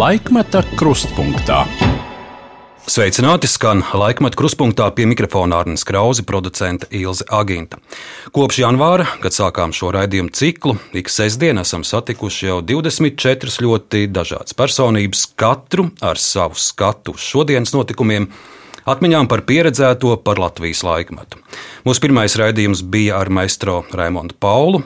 Laikmeta krustpunktā. Sveicināti skan laikmeta krustpunktā pie mikrofona Arnijas Krause, producente Ilze Aginta. Kopš janvāra, kad sākām šo raidījumu ciklu, ik sestdien esam satikuši jau 24 ļoti dažādas personības, katru ar savu skatu uz šodienas notikumiem, atmiņām par pieredzēto par Latvijas laikmetu. Mūsu pirmais raidījums bija ar maistro Raimondu Paulu,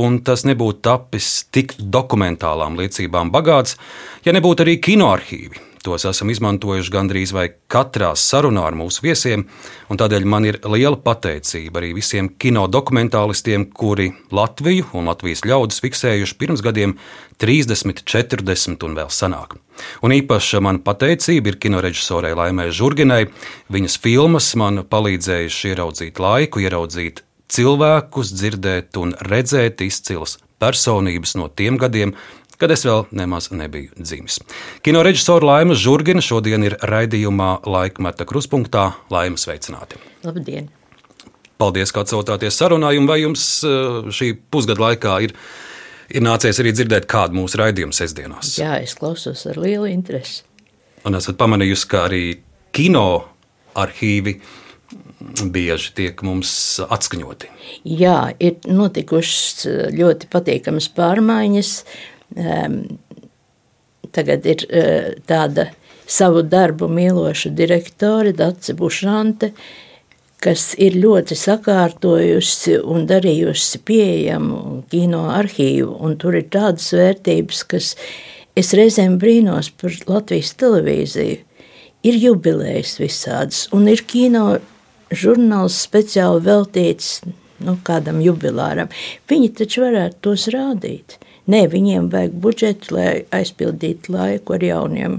un tas nebūtu tapis tik dokumentālām liecībām bagāts, ja nebūtu arī kinoarchīvi Tos esam izmantojuši gandrīz vai katrā sarunā ar mūsu viesiem, un tādēļ man ir liela pateicība arī visiem kino dokumentālistiem, kuri Latviju un Latvijas ļaudis fiksējuši pirms gadiem 30, 40 un vēl senāk. Un īpaša man pateicība ir kinorežisorei Laimai Žurginai. Viņas filmas man palīdzējuši ieraudzīt laiku, ieraudzīt cilvēkus, dzirdēt un redzēt izcilas personības no tiem gadiem, kad es vēl nemaz nebiju dzimis. Kino režisora Laima Zurgina šodien ir raidījumā Laikmeta kruspunktā. Laima sveicināti! Labdien! Paldies, ka atsaucāties sarunai, un vai jums eh, šī pusgada laikā ir, ir nācies arī dzirdēt kādu mūsu raidījumu sestdienās? Jā, es klausos ar lielu interesi. Un esat pamanījusi, ka arī kino arhīvi bieži tiek mums atskaņoti. Jā, ir notikušas ļoti patīkamas pārmaiņas. Um, tagad ir uh, tāda savu darbu mīloša direktore Dace Bušante, kas ir ļoti sakārtojusi un darījusi pieejamu kino arhīvu, un tur ir tādas vērtības, kas es reizēm brīnos par Latvijas televīziju. Ir jubilejas visādas, un ir kino žurnāls speciāli veltīts nu, kādam jubilāram. Viņi taču varētu tos rādīt. Nē, viņiem vajag budžetu, lai aizpildītu laiku ar jauniem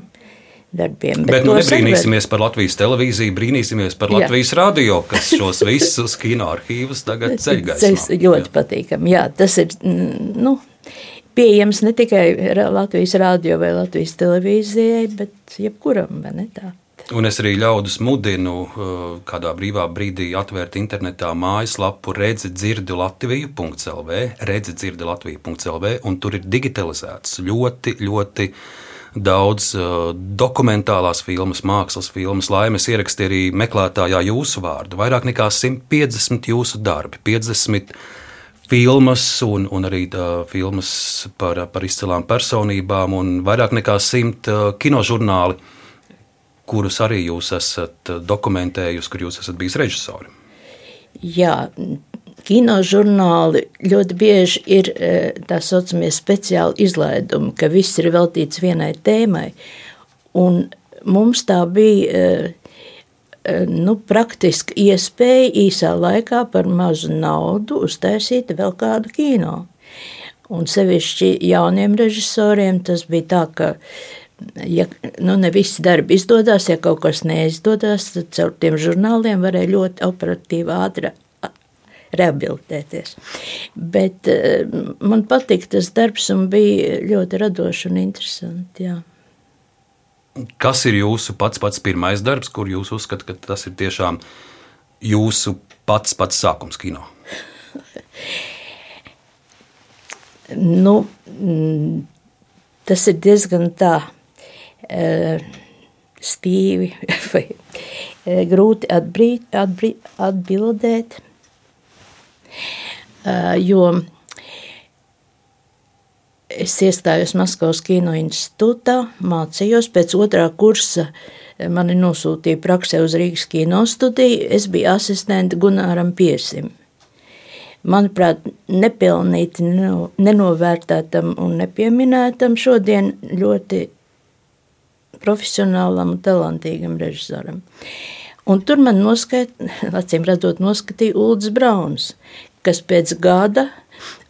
darbiem. Bet, Bet nu, nebrīnīsimies par Latvijas televīziju, brīnīsimies par Latvijas Jā. radio, kas šos visus kino arhīvus tagad ceļ gaismā. Tas ļoti Jā. patīkami. Jā, tas ir, nu, pieejams ne tikai Latvijas radio vai Latvijas televīzijai, bet jebkuram, vai ne tā? Un es arī ļaudis mudinu uh, kādā brīvā brīdī atvērt internetā mājaslapu redzi dzirdi Latviju.lv, redzi dzirdi Latviju.lv, un tur ir digitalizēts ļoti, ļoti daudz uh, dokumentālās filmas, mākslas filmas. Laimes ierakstīja arī meklētājā jūsu vārdu. Vairāk nekā 150 jūsu darbi, 50 filmas un, un arī tā, filmas par, par izcilām personībām un vairāk nekā 100 uh, kinožurnāli kurus arī jūs esat dokumentējusi, kur jūs esat bijis režisori. Jā, kino žurnāli ļoti bieži ir e, tā saucamie speciāli izlaidumi, ka viss ir veltīts vienai tēmai. Un mums tā bija e, e, nu, praktiski iespēja īsā laikā par mazu naudu uztaisīt vēl kādu kino. Un sevišķi jauniem režisoriem tas bija tā, ka ja nu, ne visi darbi izdodas, ja kaut kas neizdodas, tad caur tiem žurnāliem varēja ļoti operatīvi ātri rehabilitēties. Bet eh, man patīk tas darbs un bija ļoti radošs un interesants. Jā. Kas ir jūsu pats, pats pirmais darbs, kur jūs uzskatāt, ka tas ir tiešām jūsu pats, pats sākums kino? nu, mm, tas ir diezgan tā stīvi vai eh, grūti atbrīt, atbrīt, atbildēt. Eh, jo es iestājos Maskavas kino institūtā, mācījos pēc otrā kursa. Mani nosūtīja praksē uz Rīgas kino studiju. Es biju asistente Gunāram Piesim. Manuprāt, nepelnīti, nenovērtētam un nepieminētam šodien ļoti profesionālam un talantīgam režisoram. Un tur man noskaidroja, acīm redzot, noskatīja Ulrichs Brauns, kas pēc gada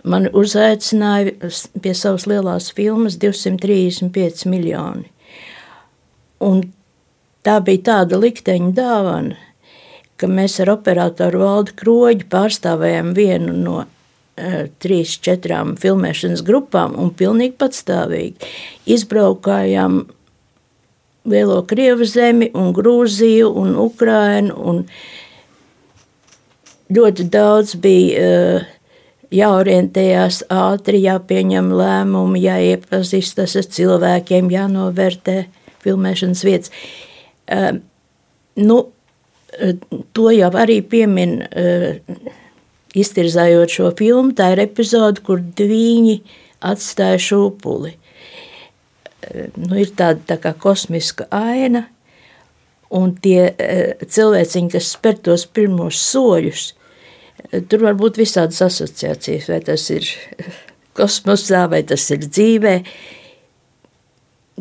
man uzaicināja pie savas lielās filmas 235 miljoni. Un tā bija tāda likteņa dāvana, ka mēs ar operatoru valdu kroģi pārstāvējām vienu no uh, trīs, četrām filmēšanas grupām un pilnīgi patstāvīgi izbraukājām Lielo Krievu zemi, un Grūziju un Ukrainu. Un ļoti daudz bija uh, jāorientējās ātri, jāpieņem lēmumi, jāiepazīstas ar cilvēkiem, jānovērtē filmēšanas vietas. Uh, nu, to jau arī piemin, iztirzājot šo filmu. Tā ir epizode, kur divi atstāja šūpuli. Nu, ir tāda tā kā kosmiska aina, un tie uh, cilvēciņi, kas spēr tos pirmos soļus, tur var būt visādas asociācijas, vai tas ir kosmosā, vai tas ir dzīvē.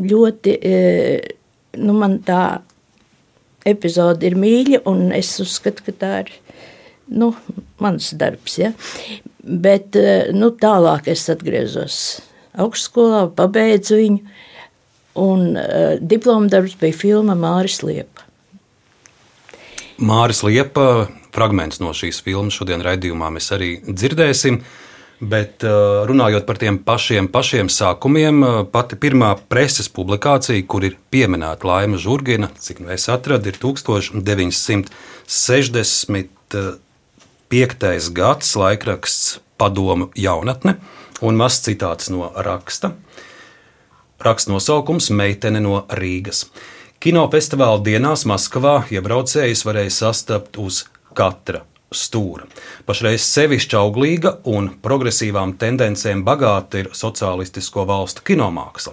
Ļoti, nu, man tā epizode ir mīļa, un es uzskatu, ka tā ir nu, mans darbs. Ja? Bet nu, tālāk es atgriezos augstskolā, pabeidzu viņu, un uh, diploma darbs bija filma Māris Liepa. Māris Liepa, fragments no šīs filmas šodien raidījumā mēs arī dzirdēsim. Uh, Bet uh, runājot par tiem pašiem, pašiem sākumiem, uh, pati pirmā preses publikācija, kur ir pieminēta Laima Zurgina, cik nu es atradu, ir 1965. gads laikraksts Padomu jaunatne un mazs citāts no raksta. Raksta nosaukums Meitene no Rīgas. Kinofestivāla dienās Maskavā iebraucējus varēja sastapt uz katra stūra. Pašreiz sevišķi auglīga un progresīvām tendencēm bagāta ir sociālistisko valstu kinomāksla.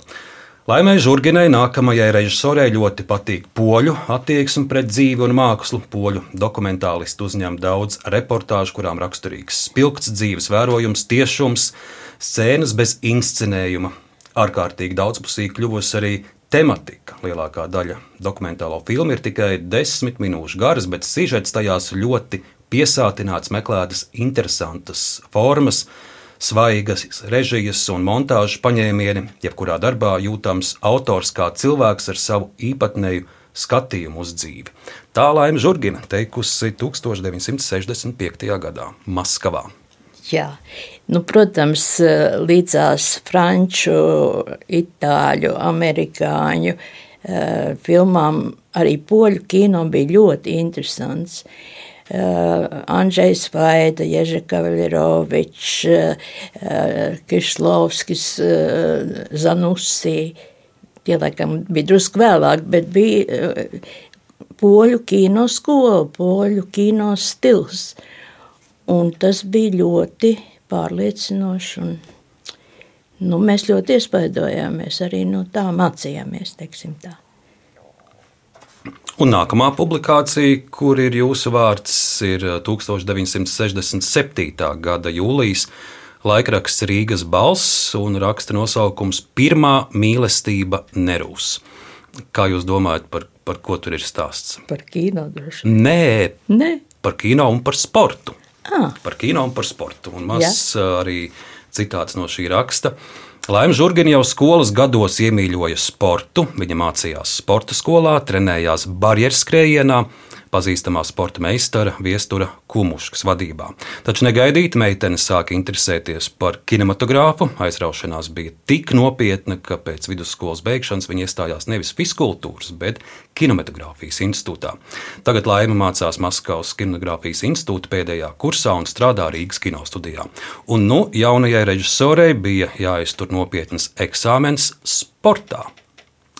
Laimē Žurginai nākamajai režisorei ļoti patīk poļu attieksme pret dzīvi un mākslu. Poļu dokumentālisti uzņem daudz reportāžu, kurām raksturīgs spilgts dzīves vērojums, tiešums, scēnas bez inscenējuma. Ārkārtīgi daudzpusīgi kļuvusi arī tematika. Lielākā daļa dokumentālo filmu ir tikai desmit minūšu garas, bet sižets tajās ļoti piesātināts, meklētas interesantas formas, svaigas režijas un montāžas paņēmieni. Jebkurā darbā jūtams autors kā cilvēks ar savu īpatnēju skatījumu uz dzīvi. Tā Laima Zurgina teikusi 1965. gadā Maskavā. Jā, nu, protams, līdzās franču, itāļu, amerikāņu uh, filmām arī poļu kino bija ļoti interesants. Uh, Uh, Andrzejs Vaida, Ježa Kavaļerovičs, uh, Kišlovskis, uh, Zanussi. Tie laikam bija drusku vēlāk, bet bija poļu kino skola, poļu kino stils. Un tas bija ļoti pārliecinoši. Un, nu, mēs ļoti iespaidojāmies, arī no tā mācījāmies, tā. Un nākamā publikācija, kur ir jūsu vārds, ir 1967. Eh, gada jūlijas laikraksts Rīgas balss un raksta nosaukums Pirmā mīlestība nerūs. Kā jūs domājat, par, par ko tur ir stāsts? Par kino droši vien. Nē, Nē, par kino un par sportu. Ah. Par kino un par sportu. Un mazs ja. arī citāts no šī raksta. Laima Zurgina jau skolas gados iemīļoja sportu. Viņa mācījās sporta skolā, trenējās barjeras-skrējienā, pazīstamā sporta meistara Viestura Kumuškas vadībā. Taču negaidīti meitene sāka interesēties par kinematogrāfu. Aizraušanās bija tik nopietna, ka pēc vidusskolas beigšanas viņa iestājās nevis fiskultūras, bet kinematogrāfijas institūtā. Tagad Laima mācās Maskavas kinematogrāfijas institūta pēdējā kursā un strādā Rīgas kino studijā. Un nu jaunajai režisorei bija jāiztur nopietnas eksāmens sportā.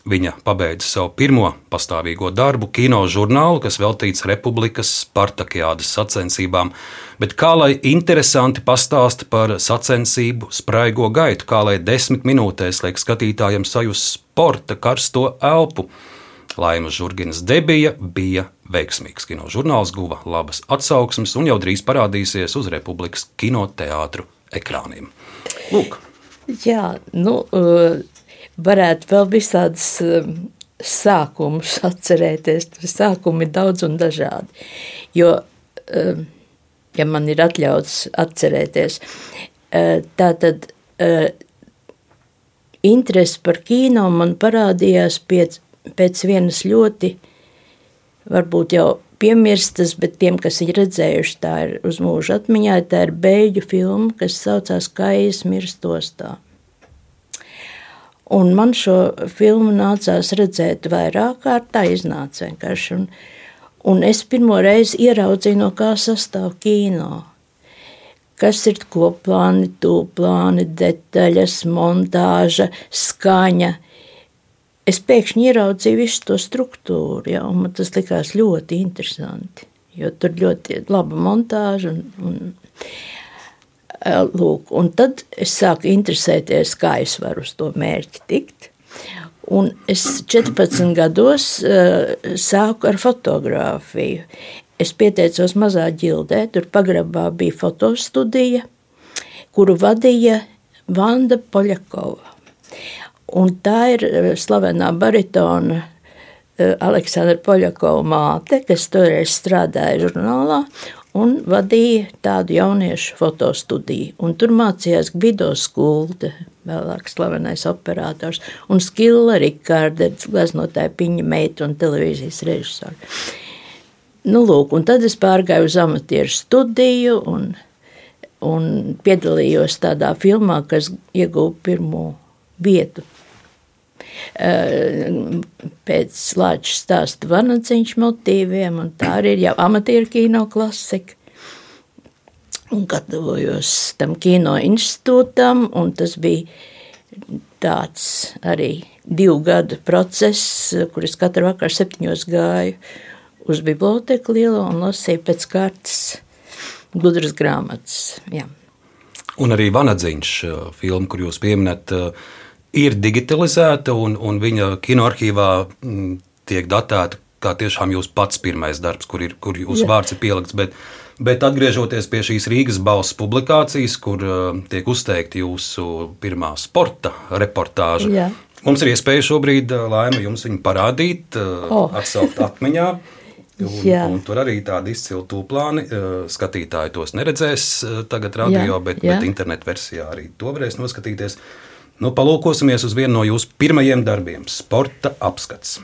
Viņa pabeidza savu pirmo pastāvīgo darbu, kino žurnālu, kas veltīts Republikas Spartakiādas sacensībām. Bet kā lai interesanti pastāsta par sacensību spraigo gaitu, kā lai desmit minūtēs liek skatītājiem sajust sporta karsto elpu. Laimas Zurginas debija bija veiksmīgs. Kino žurnāls guva labas atsauksmes un jau drīz parādīsies uz Republikas kinoteātru ekrāniem. Lūk! Jā, nu, varētu vēl visādus um, sākumus atcerēties. Tur sākumi ir daudz un dažādi. Jo, um, ja man ir atļauts atcerēties, uh, tā tad uh, interesi par kino man parādījās pēc, pēc vienas ļoti, varbūt jau piemirstas, bet tiem, kas ir redzējuši, tā ir uz mūža atmiņā, tā ir beigļu filma, kas saucās Kaijas mirstostā. Un man šo filmu nācās redzēt vairāk kārt, tā iznāca vienkārši. Un, un es pirmo reizi ieraudzīju, no kā sastāv kino. kas ir koplāni, tūplāni, detaļas, montāža, skaņa. Es pēkšņi ieraudzīju visu to struktūru, ja, un man tas likās ļoti interesanti, jo tur ļoti laba montāža un, un Lūk, un tad es sāku interesēties, kā es varu uz to mērķi tikt. Un es 14 gados uh, sāku ar fotografiju. Es pieteicos mazā ģildē, tur pagrabā bija fotostudija, kuru vadīja Vanda Poļakova. Un tā ir slavenā baritona Aleksandra Poļakova māte, kas toreiz strādāja žurnālā un vadīja tādu jauniešu fotostudiju. Un tur mācījās Gvido Skulde, vēlāk slavenais operators, un Skilla Rikārde, gleznotāja piņa meita un televīzijas režisori. Nu, lūk, un tad es pārgāju uz amatieru studiju un, un piedalījos tādā filmā, kas ieguva pirmo vietu pēc Lāča stāsta vanadziņš motīviem, un tā arī ir jau amatieru kino klasika. Un gatavojos tam kino institūtam, un tas bija tāds arī divu gadu process, kur es katru vakaru septiņos gāju uz biblioteku lielo un lasīju pēc kārtas gudras grāmatas. Jā. Un arī Vanadziņš filma, kur jūs pieminat, uh, ir digitalizēta un, un viņa kinoarchīvā mm, tiek datēta kā tiešām jūsu pats pirmais darbs, kur, ir, kur jūsu Jā. vārds ir pielikts. Bet, bet atgriežoties pie šīs Rīgas balss publikācijas, kur uh, tiek uzteikta jūsu pirmā sporta reportāža, Jā. mums ir iespēja šobrīd, uh, Laima, jums viņu parādīt, uh, oh. atsaukt atmiņā. Un, un tur arī tādi izcili tūplāni. Uh, skatītāji tos neredzēs uh, tagad radio, jā, bet, jā. bet internetu versijā arī to varēs noskatīties. Nu, palūkosimies uz vienu no jūsu pirmajiem darbiem - sporta apskats.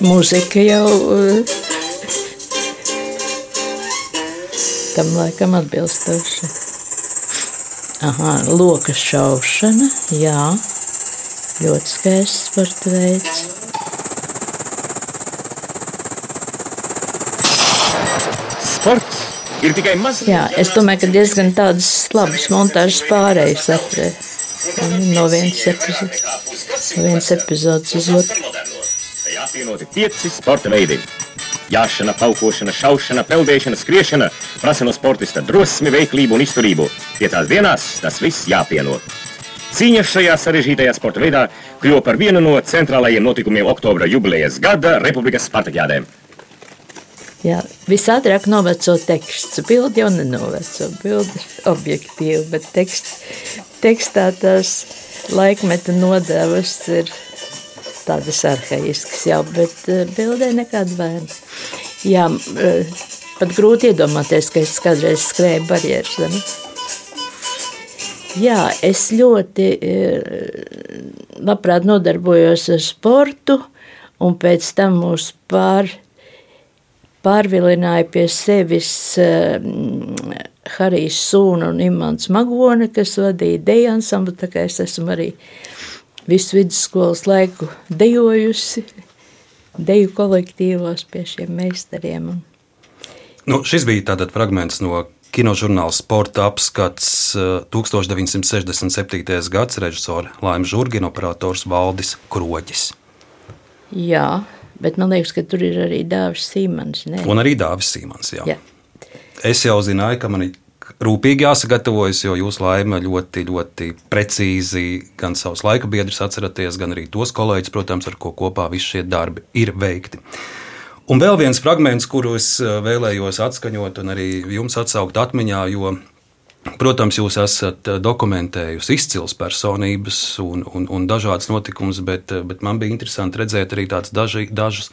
Mūzika jau uh, tam laikam atbilstoša. Aha, lokas šaušana, jā, ļoti skaists sporta veids. Sports ir tikai mazs. Jā, es domāju, ka diezgan tādas labas montāžas pārējas atrēt. No vienas epizodes, no vienas epizodes uz otru. Apvienoti pieci sporta veidi. Jāšana, paukošana, šaušana, peldēšana, skriešana prasa no sportista drosmi, veiklību un izturību. Pie tās dienās tas viss jāpieno. Cīņa šajā sarežģītajā sporta veidā kļuva par vienu no centrālajiem notikumiem oktobra jubilejas gada Republikas Spartakiādēm. Jā, visātrāk noveco teksts. Bildi jau nenoveco, bildi objektīvi, bet teksts, tekstā tās laikmeta nodevas ir tādas arhaiskas jau, bet eh, bildē nekāda vaina. Jā, eh, pat grūti iedomāties, ka es kādreiz skrēju barjeras. Ne? Jā, es ļoti eh, labprāt nodarbojos ar sportu, un pēc tam mūs pār pārvilināja pie sevis uh, Harijs Sūna un Imants Magone, kas vadīja deju ansamblu, tā kā es esmu arī visu vidusskolas laiku dejojusi, deju kolektīvos pie šiem meistariem. Nu, šis bija tātad fragments no kinožurnāla Sporta apskats 1967. Eh, gads režisora Laima Žurgina operators Valdis Kroģis. Jā, Bet man liekas, ka tur ir arī Dāvis Simons. Ne? Un arī Dāvis Simons. Jā. Jā. Es jau zināju, ka man ir rūpīgi jāsagatavojas, jo jūs laima ļoti, ļoti precīzi gan savus laika biedrus atceraties, gan arī tos kolēģus, protams, ar ko kopā visi šie darbi ir veikti. Un vēl viens fragments, kuru es eh, vēlējos atskaņot un arī jums atsaukt atmiņā, jo Protams, jūs esat eh, dokumentējusi izcils personības un, un, un dažādas notikumus, bet, eh, bet man bija interesanti redzēt arī tādus daži, dažus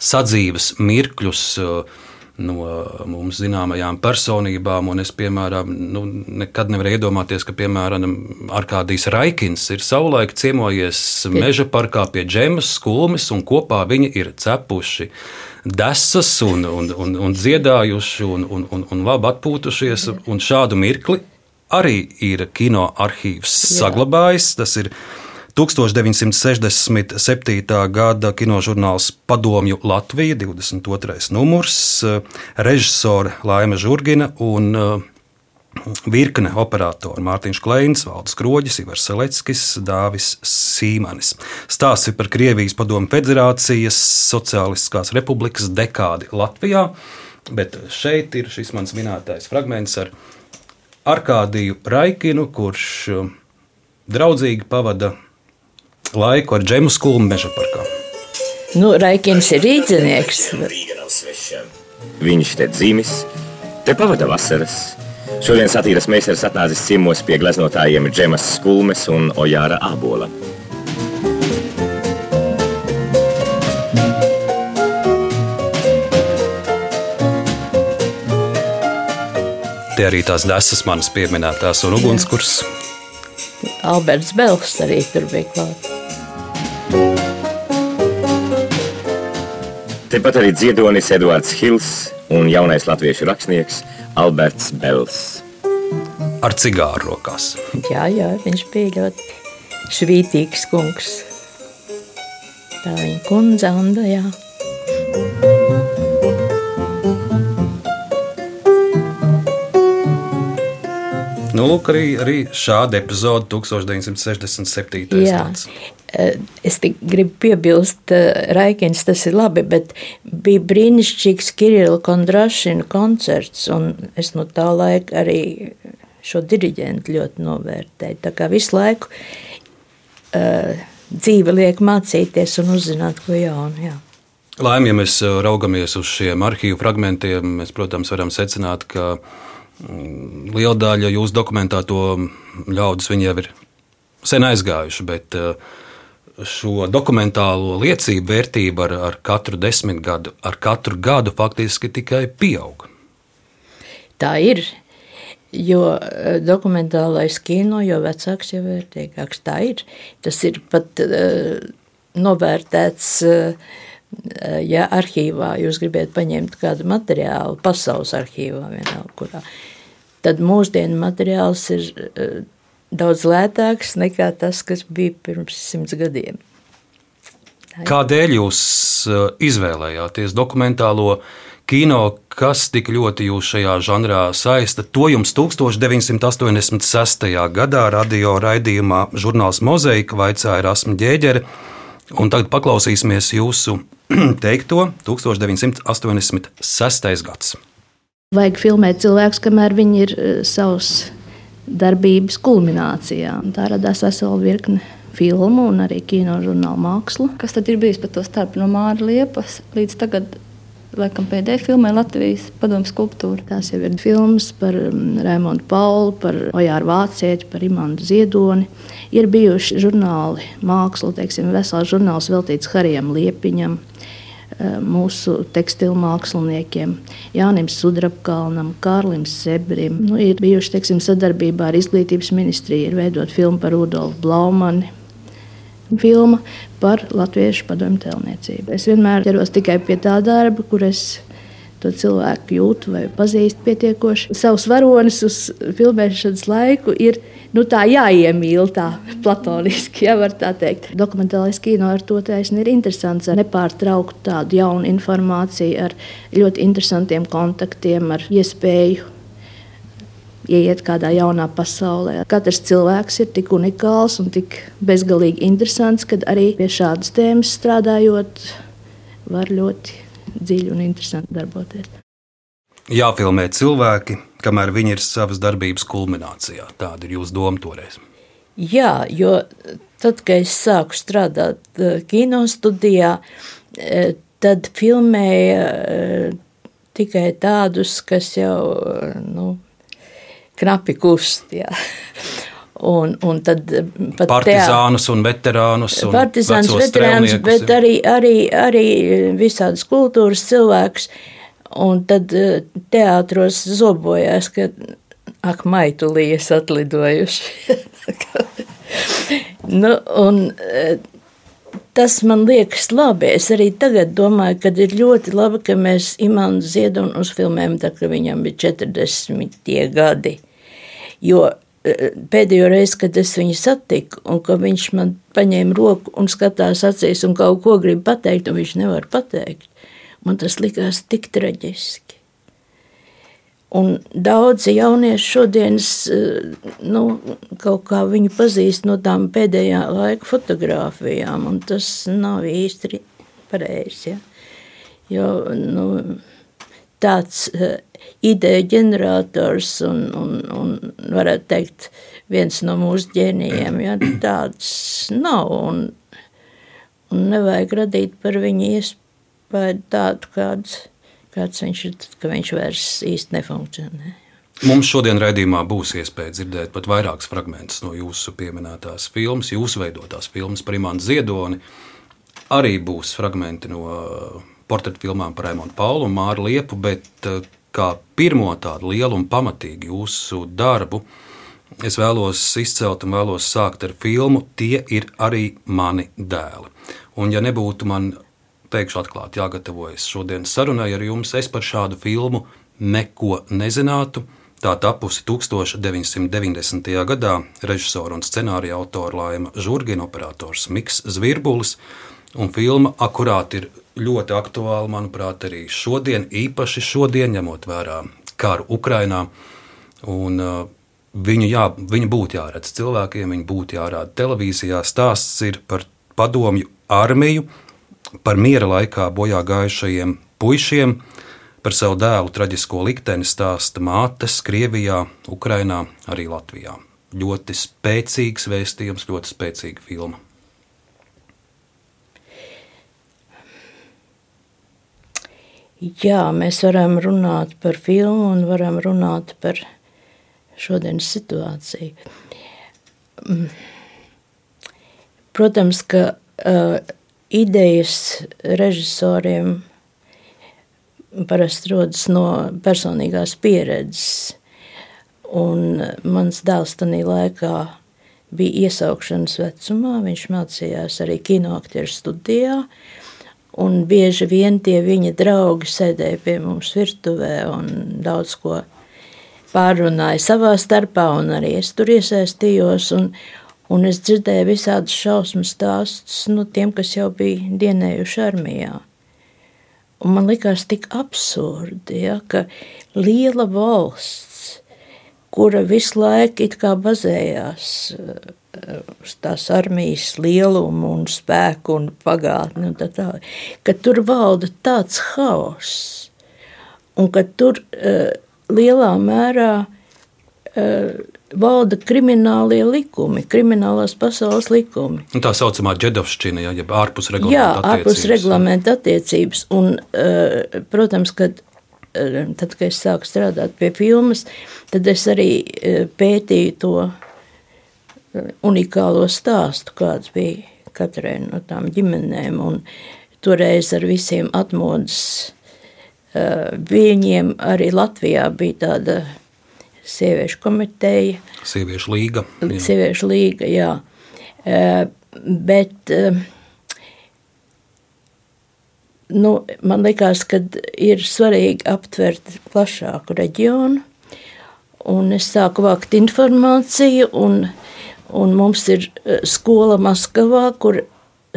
sadzīves mirkļus eh, no mums zināmajām personībām. Es, piemēram, nu, nekad nevarēju iedomāties, ka, piemēram, Arkādijs Raikins ir savulaik ciemojies meža parkā pie džemas skulmes, un kopā viņi ir cepuši desas un, un, un, un dziedājuši un, un, un, un labi atpūtušies. Un šādu mirkli arī ir kino arhīvs saglabājis. Tas ir 1967. gada kinožurnāls Padomju Latvija, 22. numurs, režisore Laima Žurgina un virkne operatoru Mārtiņš Kleins, Valdis Kroģis, Ivars Seleckis, Dāvis Sīmanis. Stāsts ir par Krievijas Padomu Federācijas Socialistiskās Republikas dekādi Latvijā, bet šeit ir šis mans minētais fragments ar Arkādiju Raikinu, kurš um, draudzīgi pavada laiku ar džemu skolu meža parkā. Nu, Raikins ir rīznieks. Viņš te dzimis, te pavada vasaras. Šodien satīras meistars atnācis ciemos pie gleznotājiem Džemas Skulmes un Ojāra Ābola. Tie arī tās desas manas pieminētās un ugunskurs. Alberts Bels arī tur bija klāts. Tepat arī dziedonis Edvards Hils un jaunais latviešu rakstnieks Alberts Bels. Ar cigāru rokās. Jā, jā, viņš bija ļoti švītīgs kungs. Tā viņa kundze Anda, jā. Nu, lūk, arī, arī šāda epizode 1967. Jā. gads. Eh, Es tik gribu piebilst, eh, Raikins tas ir labi, bet bija brīnišķīgs Kirila Kondrašina koncerts, un es no tā laika arī šo diriģentu ļoti novērtēju. Tā kā visu laiku uh, dzīve liek mācīties un uzzināt ko jaunu. Jā. Laimīgi, ja mēs raugamies uz šiem arhīvu fragmentiem, mēs, protams, varam secināt, ka mm, liela daļa jūsu dokumentāto ļaudis jau ir sen aizgājuši, bet uh, šo dokumentālo liecību vērtība ar, ar katru desmitgadu, ar katru gadu faktiski tikai pieaug. Tā ir. Jo eh, dokumentālais kino, jo vecāks, jo vērtīgāks. Tā ir. Tas ir pat uh, novērtēts. Uh, Ja arhīvā jūs gribat paņemt kādu materiālu, pasaules arhīvā, vienalga, kurā, tad mūsdienu materiāls ir daudz lētāks nekā tas, kas bija pirms simts gadiem. Kādēļ jūs uh, izvēlējāties dokumentālo kino, kas tik ļoti jūs šajā žanrā saista? To jums 1986. gadā radio raidījumā žurnāls Mozaika vaicāja Rasmu Ģēģeri, un tagad paklausīsimies jūsu teikto 1986. gads. Vajag filmēt cilvēkus, kamēr viņi ir uh, savs darbības kulminācijā. Tā radās vesela virkne filmu un arī kino žurnāla mākslu. Kas tad ir bijis pa to starp no Māra Liepas līdz tagad? Laikam pēdējā filmē Latvijas padomu skulptūra. Tās jau ir filmas par um, Raimondu Pauli, par Ojāru Vācieti, par Imantu Ziedoni. Ir bijuši žurnāli, māksla, teiksim, vesels žurnāls veltīts Harijam Liepiņam, mūsu tekstilu māksliniekiem, Jānim Sudrabkalnam, Kārlim Sebrim. Nu, ir bijuši teiksim, sadarbībā ar Izglītības ministriju, ir veidot filmu par Rudolfu Blaumani. Filma par latviešu padomju tēlniecību. Es vienmēr ķeros tikai pie tā darba, kur es to cilvēku jūtu vai pazīstu pietiekoši. Savus varonis uz filmēšanas laiku ir nu, tā jāiemīl, tā platoniski, ja var tā teikt. Dokumentālais kino ar to taisni ir interesants, ar nepārtrauktu tādu jaunu informāciju, ar ļoti interesantiem kontaktiem, ar iespēju ieiet kādā jaunā pasaulē. Katrs cilvēks ir tik unikāls un tik bezgalīgi interesants, ka arī pie šādas tēmas strādājot, var ļoti dziļi un interesanti darboties. Jāfilmē cilvēki, kamēr viņi ir savas darbības kulminācijā. Tāda ir jūsu doma toreiz. Jā, jo tad, kad es sāku strādāt eh, kino studijā, eh, tad filmēja eh, tikai tādus, kas jau nu, knapi kust. Jā. Un, un tad pat Partizānus un veterānus. Un Partizānus, veterānus, bet arī, arī, arī visādas kultūras cilvēkus. Un tad eh, teātros zobojās, ka ak, maitulījas atlidojuši. nu, un, eh, Tas man liekas labi. Es arī tagad domāju, ka ir ļoti labi, ka mēs Imants Ziedonu uzfilmējam, tad, kad viņam bija 40 gadi. Jo pēdējo reizi, kad es viņu satiku, un ka viņš man paņēma roku un skatās acīs un kaut ko grib pateikt, un viņš nevar pateikt, man tas likās tik traģiski. Un daudzi jaunieši šodienas nu, kaut kā viņu pazīst no tām pēdējā laika fotografijām, un tas nav īsti pareizi. Ja? Jo nu, tāds ideja ģenerators un, un, un varētu teikt, viens no mūsu ģēnijiem. Ja, tāds nav. Un, un nevajag radīt par viņu iespēju tādu, kāds, kāds viņš ir, ka viņš vairs īsti nefunkcionē. Mums šodien raidījumā būs iespēja dzirdēt pat vairākus fragmentus no jūsu pieminētās filmas, jūsu veidotās filmas par Imānu Ziedoni. Arī būs fragmenti no portretu filmām par Raimonu Paulu un Māru Liepu, bet kā pirmo tādu lielu un pamatīgu jūsu darbu, es vēlos izcelt un vēlos sākt ar filmu Tie ir arī mani dēli. Un, ja nebūtu man, teikšu atklāti, jāgatavojas šodienas sarunai ar jums, es par šādu filmu neko nezinātu. Tā tapusi 1990. gadā režisora un scenārija autora Laima Žurgina, operators Miks Zvirbulis. Un filma akurāti ir ļoti aktuāla, manuprāt, arī šodien, īpaši šodien, ņemot vērā karu Ukrajinā. Un, uh, viņu, jā, viņu būtu jāredz cilvēkiem, viņu būtu jārāda televīzijā. Stāsts ir par padomju armiju, par miera laikā bojā gājušajiem puišiem, par savu dēlu traģisko likteni stāsta mātes Krievijā, Ukrajinā, arī Latvijā. Ļoti spēcīgs vēstījums, ļoti spēcīga filma. Jā, mēs varam runāt par filmu un varam runāt par šodienas situāciju. Mm. Protams, ka uh, idejas režisoriem parasti rodas no personīgās pieredzes. Un mans dēls tajā laikā bija iesaukšanas vecumā. Viņš mācījās arī kinoaktieru studijā. Uh, Un bieži vien tie viņa draugi sēdēja pie mums virtuvē un daudz ko pārunāja savā starpā, un arī es tur iesaistījos. Un, un es dzirdēju visādus šausmu stāstus no nu, tiem, kas jau bija dienējuši armijā. Un man likās tik absurdi, ja, ka liela valsts, kura visu laiku bazējās uz tās armijas lielumu un spēku un pagātni. Un tā tā, ka tur valda tāds haoss un ka tur uh, lielā mērā uh, valda kriminālie likumi, kriminālās pasaules likumi. Un tā saucamā džedovšķina, ja, jeb ārpus reglamenta Jā, attiecības. ārpus reglamenta attiecības. Un, uh, protams, kad tad, kad es sāku strādāt pie filmas, tad es arī pētīju to unikālo stāstu, kāds bija katrai no tām ģimenēm. Un toreiz ar visiem atmodas viņiem arī Latvijā bija tāda sieviešu komiteja. Sieviešu līga. Jā. Sieviešu līga, jā. Bet nu, man liekas, ka ir svarīgi aptvert plašāku reģionu. Un es sāku vākt informāciju, un Un mums ir e, skola Maskavā, kur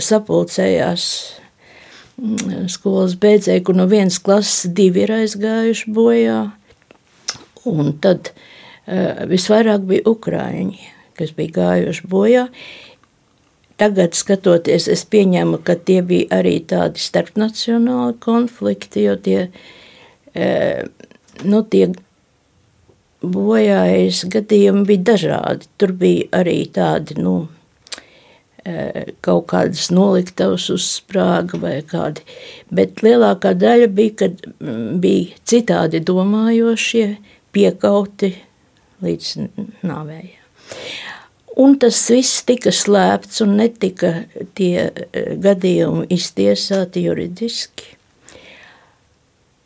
sapulcējās mm, skolas beidzēji, kur no vienas klases divi ir aizgājuši bojā. Un tad uh, visvairāk bija ukrāņi, kas bija gājuši bojā. Tagad, skatoties, es pieņemu, ka tie bija arī tādi starpnacionāli konflikti, jo tie, uh, nu, tie bojājas gadījumi bija dažādi. Tur bija arī tādi, nu, e, kaut kādas noliktavas uz sprāga vai kādi, bet lielākā daļa bija, kad bija citādi domājošie, piekauti līdz nāvējai. Un tas viss tika slēpts un netika tie e, gadījumi iztiesāti juridiski.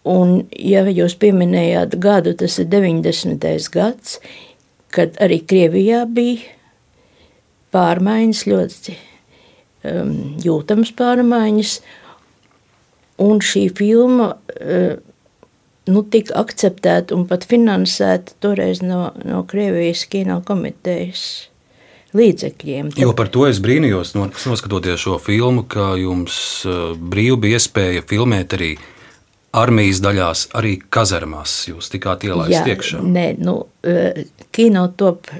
Un, ja jūs pieminējāt gadu, tas ir 90. gads, kad arī Krievijā bija pārmaiņas, ļoti um, jūtamas pārmaiņas. Un šī filma uh, nu, tika akceptēta un pat finansēta toreiz no, no Krievijas kino komitejas līdzekļiem. Jo par to es brīnījos, noskatoties šo filmu, ka jums uh, brīvi bija iespēja filmēt arī armijas daļās, arī kazarmās. Jūs tikāt ielaists iekšā. Nē, nu, uh, kino top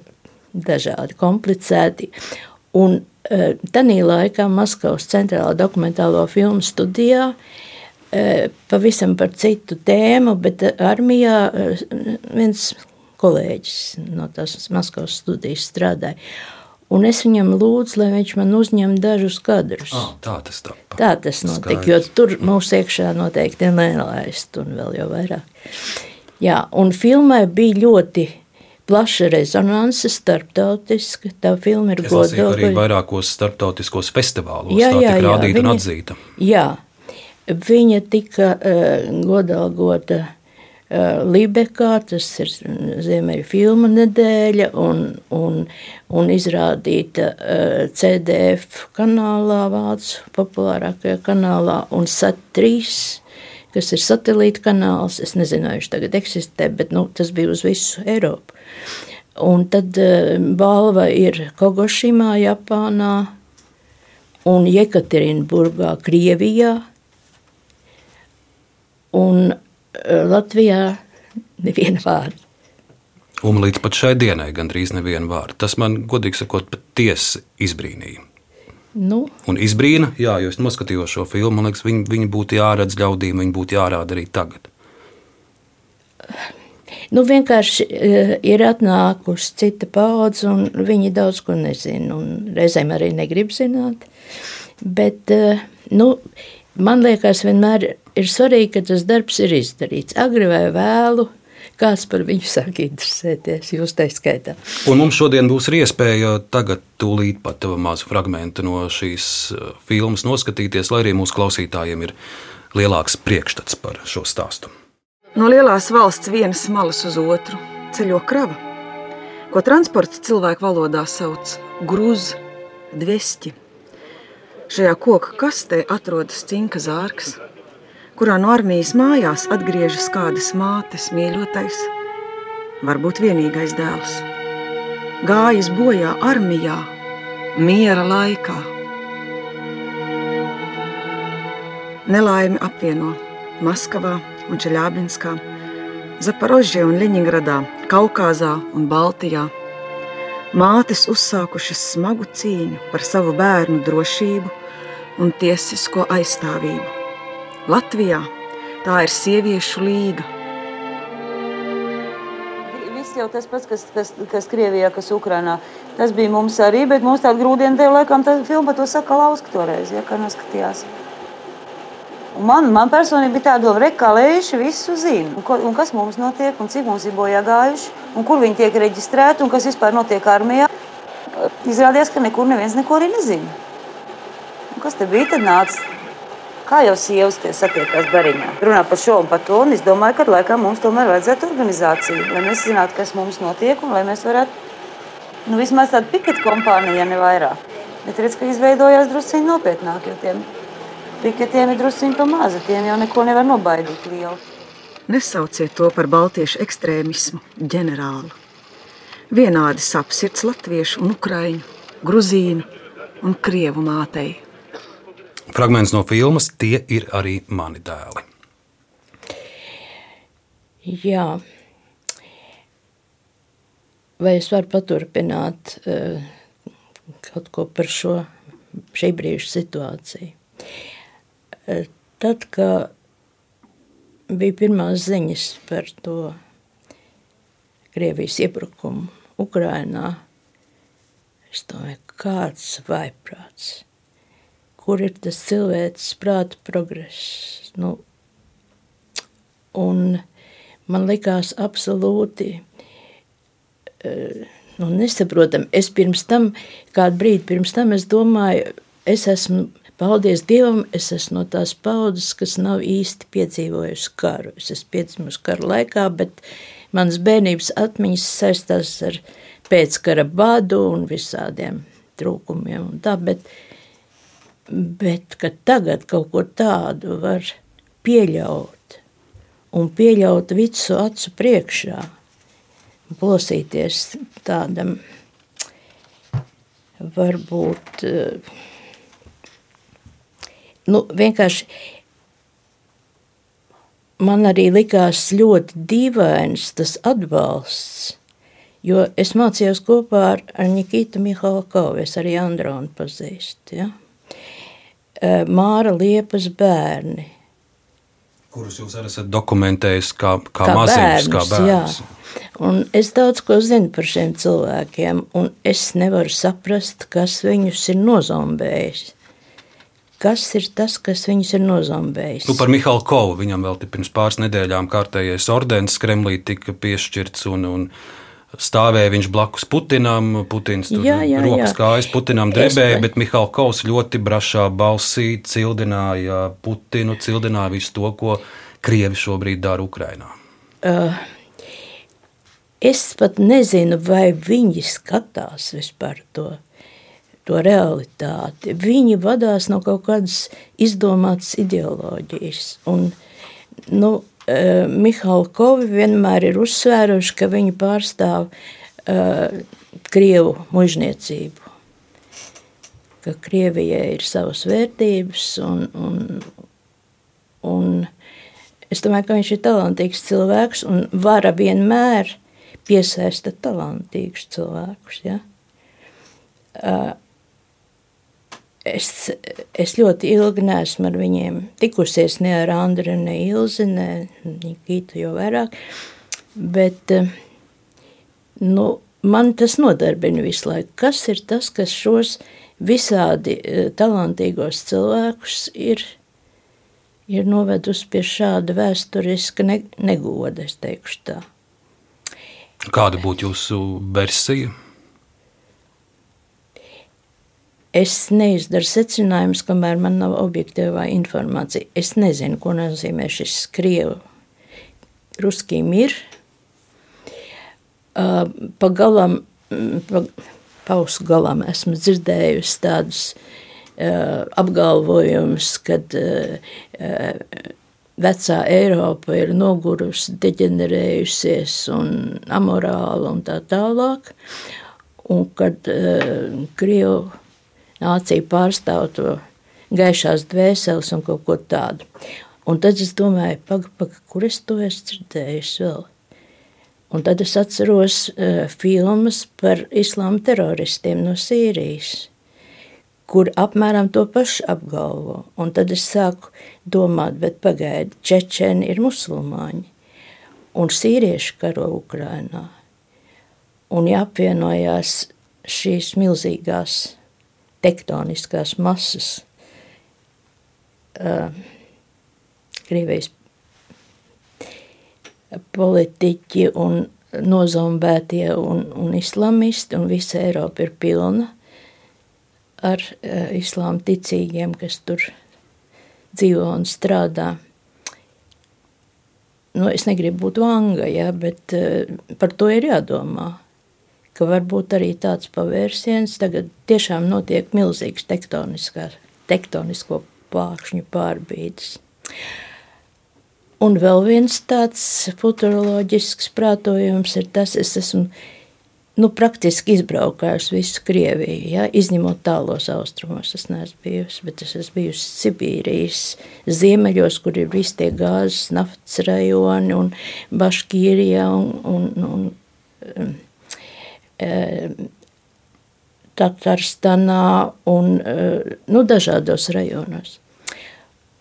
dažādi, komplicēti. Un uh, tanī laikā Maskavas centrālā dokumentālo filmu studijā pavisam par citu tēmu, bet armijā viens kolēģis no tās Maskavas studijas strādāja. Un es viņam lūdzu, lai viņš man uzņem dažus kadrus. Oh, tā tas tā. Tā tas notika, jo tur mūsu iekšā noteikti nelaist, un vēl jau vairāk. Jā, un filmai bija ļoti plaša rezonance, starptautiska. Tā filma ir godīga. Arī vairākos starptautiskos festivālos jā, jā, tā tika rādīta un atzīta. Jā, viņa tika uh, godalgota Eh, Libekā, tas ir Ziemeļu filmu nedēļa, un, un, un izrādīta eh, CDF kanālā, Vācu populārākajā kanālā, un SAT3, kas ir satelīta kanāls. Es nezinu, vai viņš tagad eksistē, bet nu, tas bija uz visu Eiropu. Un tad uh, balva ir Kogošimā, Japānā un Jekaterinburgā, Krievijā. Un Latvijā neviena vārda. Un līdz pat šai dienai gandrīz neviena vārda. Tas man, godīgi sakot, patiesi izbrīnīja. Nu. Un izbrīna, jā, jo es noskatījos šo filmu, man liekas, viņi, viņi būtu jāredz ļaudīm, viņi būtu jārāda arī tagad. Nu, vienkārši uh, ir atnākusi cita paudze, un viņi daudz ko nezina. Reizēm arī negrib zināt. Bet, uh, nu, man liekas, vienmēr ir svarīgi, ka tas darbs ir izdarīts. Agri vai vēlu, kāds par viņu sāk interesēties, jūs tā skaitā. Un mums šodien būs iespēja tagad tūlīt pat mazu fragment no šīs uh, filmas noskatīties, lai arī mūsu klausītājiem ir lielāks priekšstats par šo stāstu. No lielās valsts vienas malas uz otru ceļo krava, ko transports cilvēku valodā sauc grūz, dvesti. Šajā koka kastē atrodas cinka zārks kurā no armijas mājās atgriežas kādas mātes mīļotais, varbūt vienīgais dēls. Gājis bojā armijā, miera laikā. Nelaime apvieno Maskavā un Čeļābinskā, Zaporožē un Ļeņingradā, Kaukazā un Baltijā. Mātes uzsākušas smagu cīņu par savu bērnu drošību un tiesisko aizstāvību. Latvijā tā ir sieviešu līga. Viss jau tas pats, kas, kas, kas Krievijā, kas Ukrainā. Tas bija mums arī, bet mums tāda grūdiena tev laikam tā filma to saka Lauska toreiz, ja, kā noskatījās. Man, man personīgi bija tā doma, ka lēši visu zina. Un, ko, un kas mums notiek, un cik mums ir bojā gājuši, un kur viņi tiek reģistrēti, un kas vispār notiek armijā. Izrādījās, ka nekur neviens neko arī nezina. Un kas te bija? Tad nāca Kā jau sievas satiekās bariņā? Runā par šo un par to. Un es domāju, ka laikam mums tomēr vajadzētu organizāciju, lai mēs zinātu, kas mums notiek un lai mēs varētu nu, vismaz tādu piketu kompāniju, ja ne vairāk. Bet redz, ka izveidojās drusciņi nopietnāk, jo tiem piketiem ir drusciņi pa maza. Tiem jau neko nevar nobaidīt lielu. Nesauciet to par baltiešu ekstrēmismu, ģenerāli. Vienādi sapsirds latviešu un ukraiņu, gruzīnu un krievu mātei. Fragments no filmas Tie ir arī mani dēli. Jā. Vai es varu paturpināt uh, kaut ko par šo šī brīža situāciju? Uh, tad, kad bija pirmās ziņas par to Krievijas iebrukumu Ukrainā, es domāju, kāds vaiprāts kur ir tas cilvēks prāta progress. Nu, un man likās absolūti uh, nu, nesaprotami. Es pirms tam, kādu brīdi pirms tam, es domāju, es esmu, paldies Dievam, es esmu no tās paudzes, kas nav īsti piedzīvojusi karu. Es esmu piedzimusi karu laikā, bet manas bērnības atmiņas saistās ar pēckara badu un visādiem trūkumiem un tā, bet Bet tagad kaut ko tādu var pieļaut un pieļaut visu acu priekšā, plosīties tādam varbūt eh, nu, vienkārši man arī likās ļoti dīvains tas atbalsts, jo es mācījos kopā ar, ar Nikitu Mihalakovu, es arī Andronu pazīstu, ja? Māra Liepas bērni, kurus jūs arī esat dokumentējis kā, kā, kā maziņus, kā bērnus. Jā. Un es daudz ko zinu par šiem cilvēkiem, un es nevaru saprast, kas viņus ir nozombējis. Kas ir tas, kas viņus ir nozombējis? Nu, par Mihālu Kovu viņam vēl pirms pāris nedēļām kārtējais ordenis Kremlī tika piešķirts. Un, un stāvēja viņš blakus Putinam. Putins tur jā, jā, rokas jā. kājas Putinam drebēja, es... bet Mihāls Kaus ļoti brašā balsī cildināja Putinu, cildināja visu to, ko Krievi šobrīd dara Ukrainā. Uh, es pat nezinu, vai viņi skatās vispār to. To realitāti. Viņi vadās no kaut kādas izdomātas ideoloģijas. Un, nu, Eh, Mihalkovi vienmēr ir uzsvēruši, ka viņi pārstāv uh, Krievu mužniecību. Ka Krievijai ir savas vērtības, un, un, un es domāju, ka viņš ir talantīgs cilvēks, un vara vienmēr piesaista talantīgus cilvēkus. Ja? Uh, es, es ļoti ilgi neesmu ar viņiem tikusies, ne ar Andru, ne Ilzi, ne Nikitu jau vairāk, bet eh, nu, man tas nodarbina visu laiku. Kas ir tas, kas šos visādi eh, talantīgos cilvēkus ir, ir novedusi pie šāda vēsturiska negoda, es teikšu tā. Kāda būtu jūsu versija? Es neizdaru secinājumus, kamēr man nav objektīvā informācija. Es nezinu, ko nozīmē šis krievu. Ruskī mir. Uh, pagalam, pa, pausu galam esmu dzirdējusi tādus apgalvojumus, kad vecā Eiropa ir nogurusi, deģenerējusies un amorāla un tā tālāk. Un kad Krievu nācija pārstāv to gaišās dvēseles un kaut ko tādu. Un tad es domāju, paga, paga, kur es to esmu dzirdējis vēl. Un tad es atceros uh, filmas par islāma teroristiem no Sīrijas, kur apmēram to pašu apgalvo. Un tad es sāku domāt, bet pagaidi, čečeni ir musulmaņi, un sīrieši karo Ukrainā. Un jāapvienojās šīs milzīgās tektoniskās masas. Uh, Krievijas politiķi un nozombētie un, un islamisti, un visa Eiropa ir pilna ar uh, islāma ticīgiem, kas tur dzīvo un strādā. Nu, es negribu būt vanga, ja, bet uh, par to ir jādomā ka varbūt arī tāds pavērsiens tagad tiešām notiek milzīgs tektonisko plākšņu pārbīdes. Un vēl viens tāds futuroloģisks prātojums ir tas, es esmu nu, praktiski izbraukājis visu Krieviju, ja, izņemot tālos austrumos. Es neesmu bijusi, bet es esmu bijusi Sibīrijas ziemeļos, kur ir visi tie gāzes, naftas rajoni un Baškīrijā un, un, un, un Tatarstanā un nu, dažādos rajonos.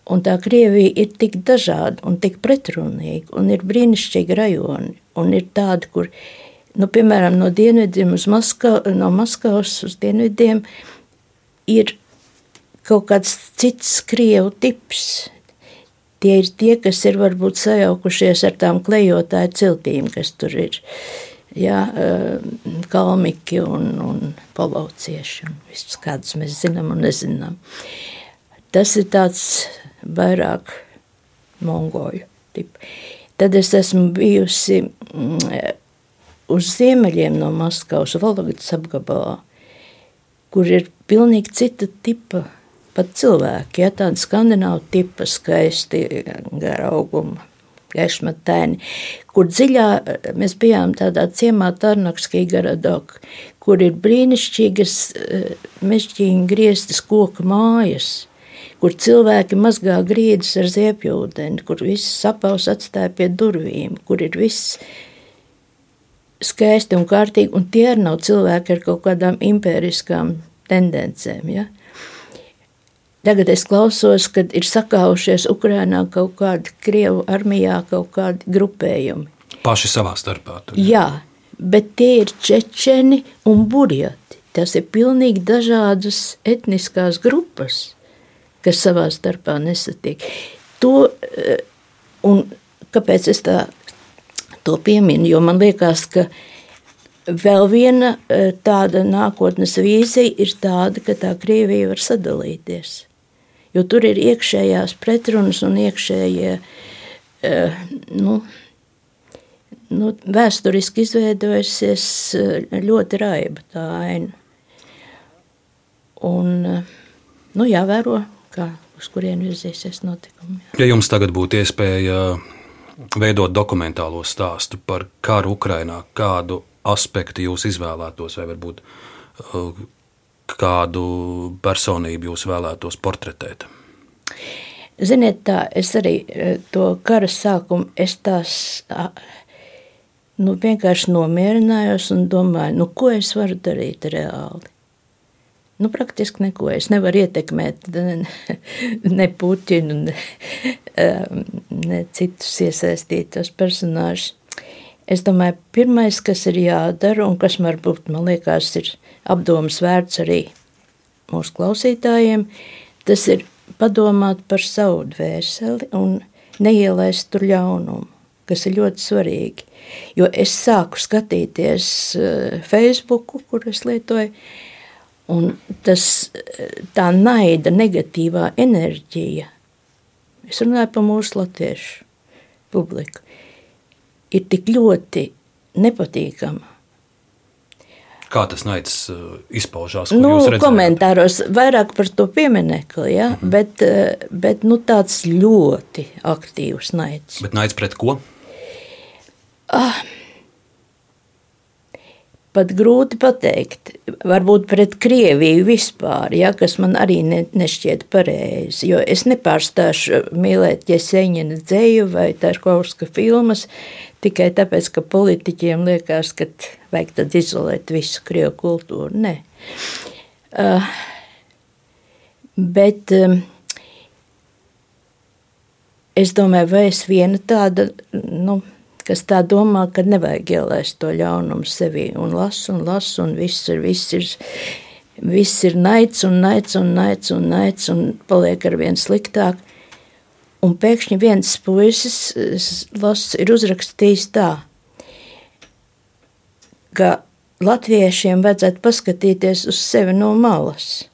Un tā Krievija ir tik dažāda un tik pretrunīga, un ir brīnišķīgi rajoni. Un ir tādi, kur, nu, piemēram, no dienvidiem uz Maskavu, no Maskavas uz dienvidiem ir kaut kāds cits krievu tips. Tie ir tie, kas ir varbūt sajaukušies ar tām klejotāju ciltīm, kas tur ir. Uh, ja, eh, kalmiki un, un pavalcieši un visus kādus mēs zinām un nezinām. Tas ir tāds vairāk mongoļu tipu. Tad es esmu bijusi mm, uz ziemeļiem no Maskavas, Vologdas apgabalā, kur ir pilnīgi cita tipa pat cilvēki, ja tāda skandināva tipa skaisti gara auguma gaišmataini, kur dziļā mēs bijām tādā ciemā Tarnakskī garadok, kur ir brīnišķīgas mežģīņa griestas koka mājas, kur cilvēki mazgā grīdas ar ziepjūdeni, kur viss sapaus atstāja pie durvīm, kur ir viss skaisti un kārtīgi, un tie arī nav cilvēki ar kaut kādām impēriskām tendencēm. Ja? Tagad es klausos, kad ir sakaušies Ukrainā kaut kādi Krievu armijā, kaut kādi grupējumi. Paši savā starpā. Tur. Jā, bet tie ir čečeni un burjati. Tas ir pilnīgi dažādas etniskās grupas, kas savā starpā nesatiek. To, eh, un kāpēc es tā to pieminu, jo man liekas, ka vēl viena e, tāda nākotnes vīzija ir tāda, ka tā Krievija var sadalīties. Jo tur ir iekšējās pretrunas un iekšējie e, nu, nu, vēsturiski izveidojusies e, ļoti raiba tā aina. Un nu, jāvēro, kā, uz kurien virzīsies notikumi. Ja jums tagad būtu iespēja veidot dokumentālo stāstu par karu Ukrajinā, kādu aspektu jūs izvēlētos, vai varbūt kādu personību jūs vēlētos portretēt? Ziniet, tā es arī uh, to kara sākumu, es tās nu, vienkārši nomierinājos un domāju, nu, ko es varu darīt reāli. Nu, praktiski neko. Es nevaru ietekmēt ne, ne Puķinu, ne, ne citus iesaistītos personāžus. Es domāju, pirmais, kas ir jādara, un kas varbūt man liekas, ir apdomas vērts arī mūsu klausītājiem, tas ir padomāt par savu dvēseli un neielaist tur ļaunumu, kas ir ļoti svarīgi. Jo es sāku skatīties uh, Facebook, kur es lietoju, Un tas, tā naida, negatīvā enerģija, es runāju par mūsu latviešu publiku, ir tik ļoti nepatīkama. Kā tas naids uh, izpaužās? Nu, komentāros vairāk par to pieminekli, ja? mm -hmm. bet, uh, bet nu, tāds ļoti aktīvs naids. Bet naids pret ko? Ah, pat grūti pateikt. Varbūt pret Krieviju vispār, ja, kas man arī ne, nešķiet pareizi. Jo es nepārstāšu mīlēt Jeseņina dzēju vai Tarkovska filmas tikai tāpēc, ka politiķiem liekas, ka vajag tad izolēt visu Krievu kultūru. Nē. Uh, bet um, es domāju, vai es viena tāda, nu, kas tā domā, ka nevajag ielaist to ļaunumu sevī. Un lasu, un lasu, un viss ir, viss ir, viss ir naids, un naids, un naids, un naids, un paliek ar vien sliktāk. Un pēkšņi viens puisis las, ir uzrakstījis tā, ka latviešiem vajadzētu paskatīties uz sevi no malas,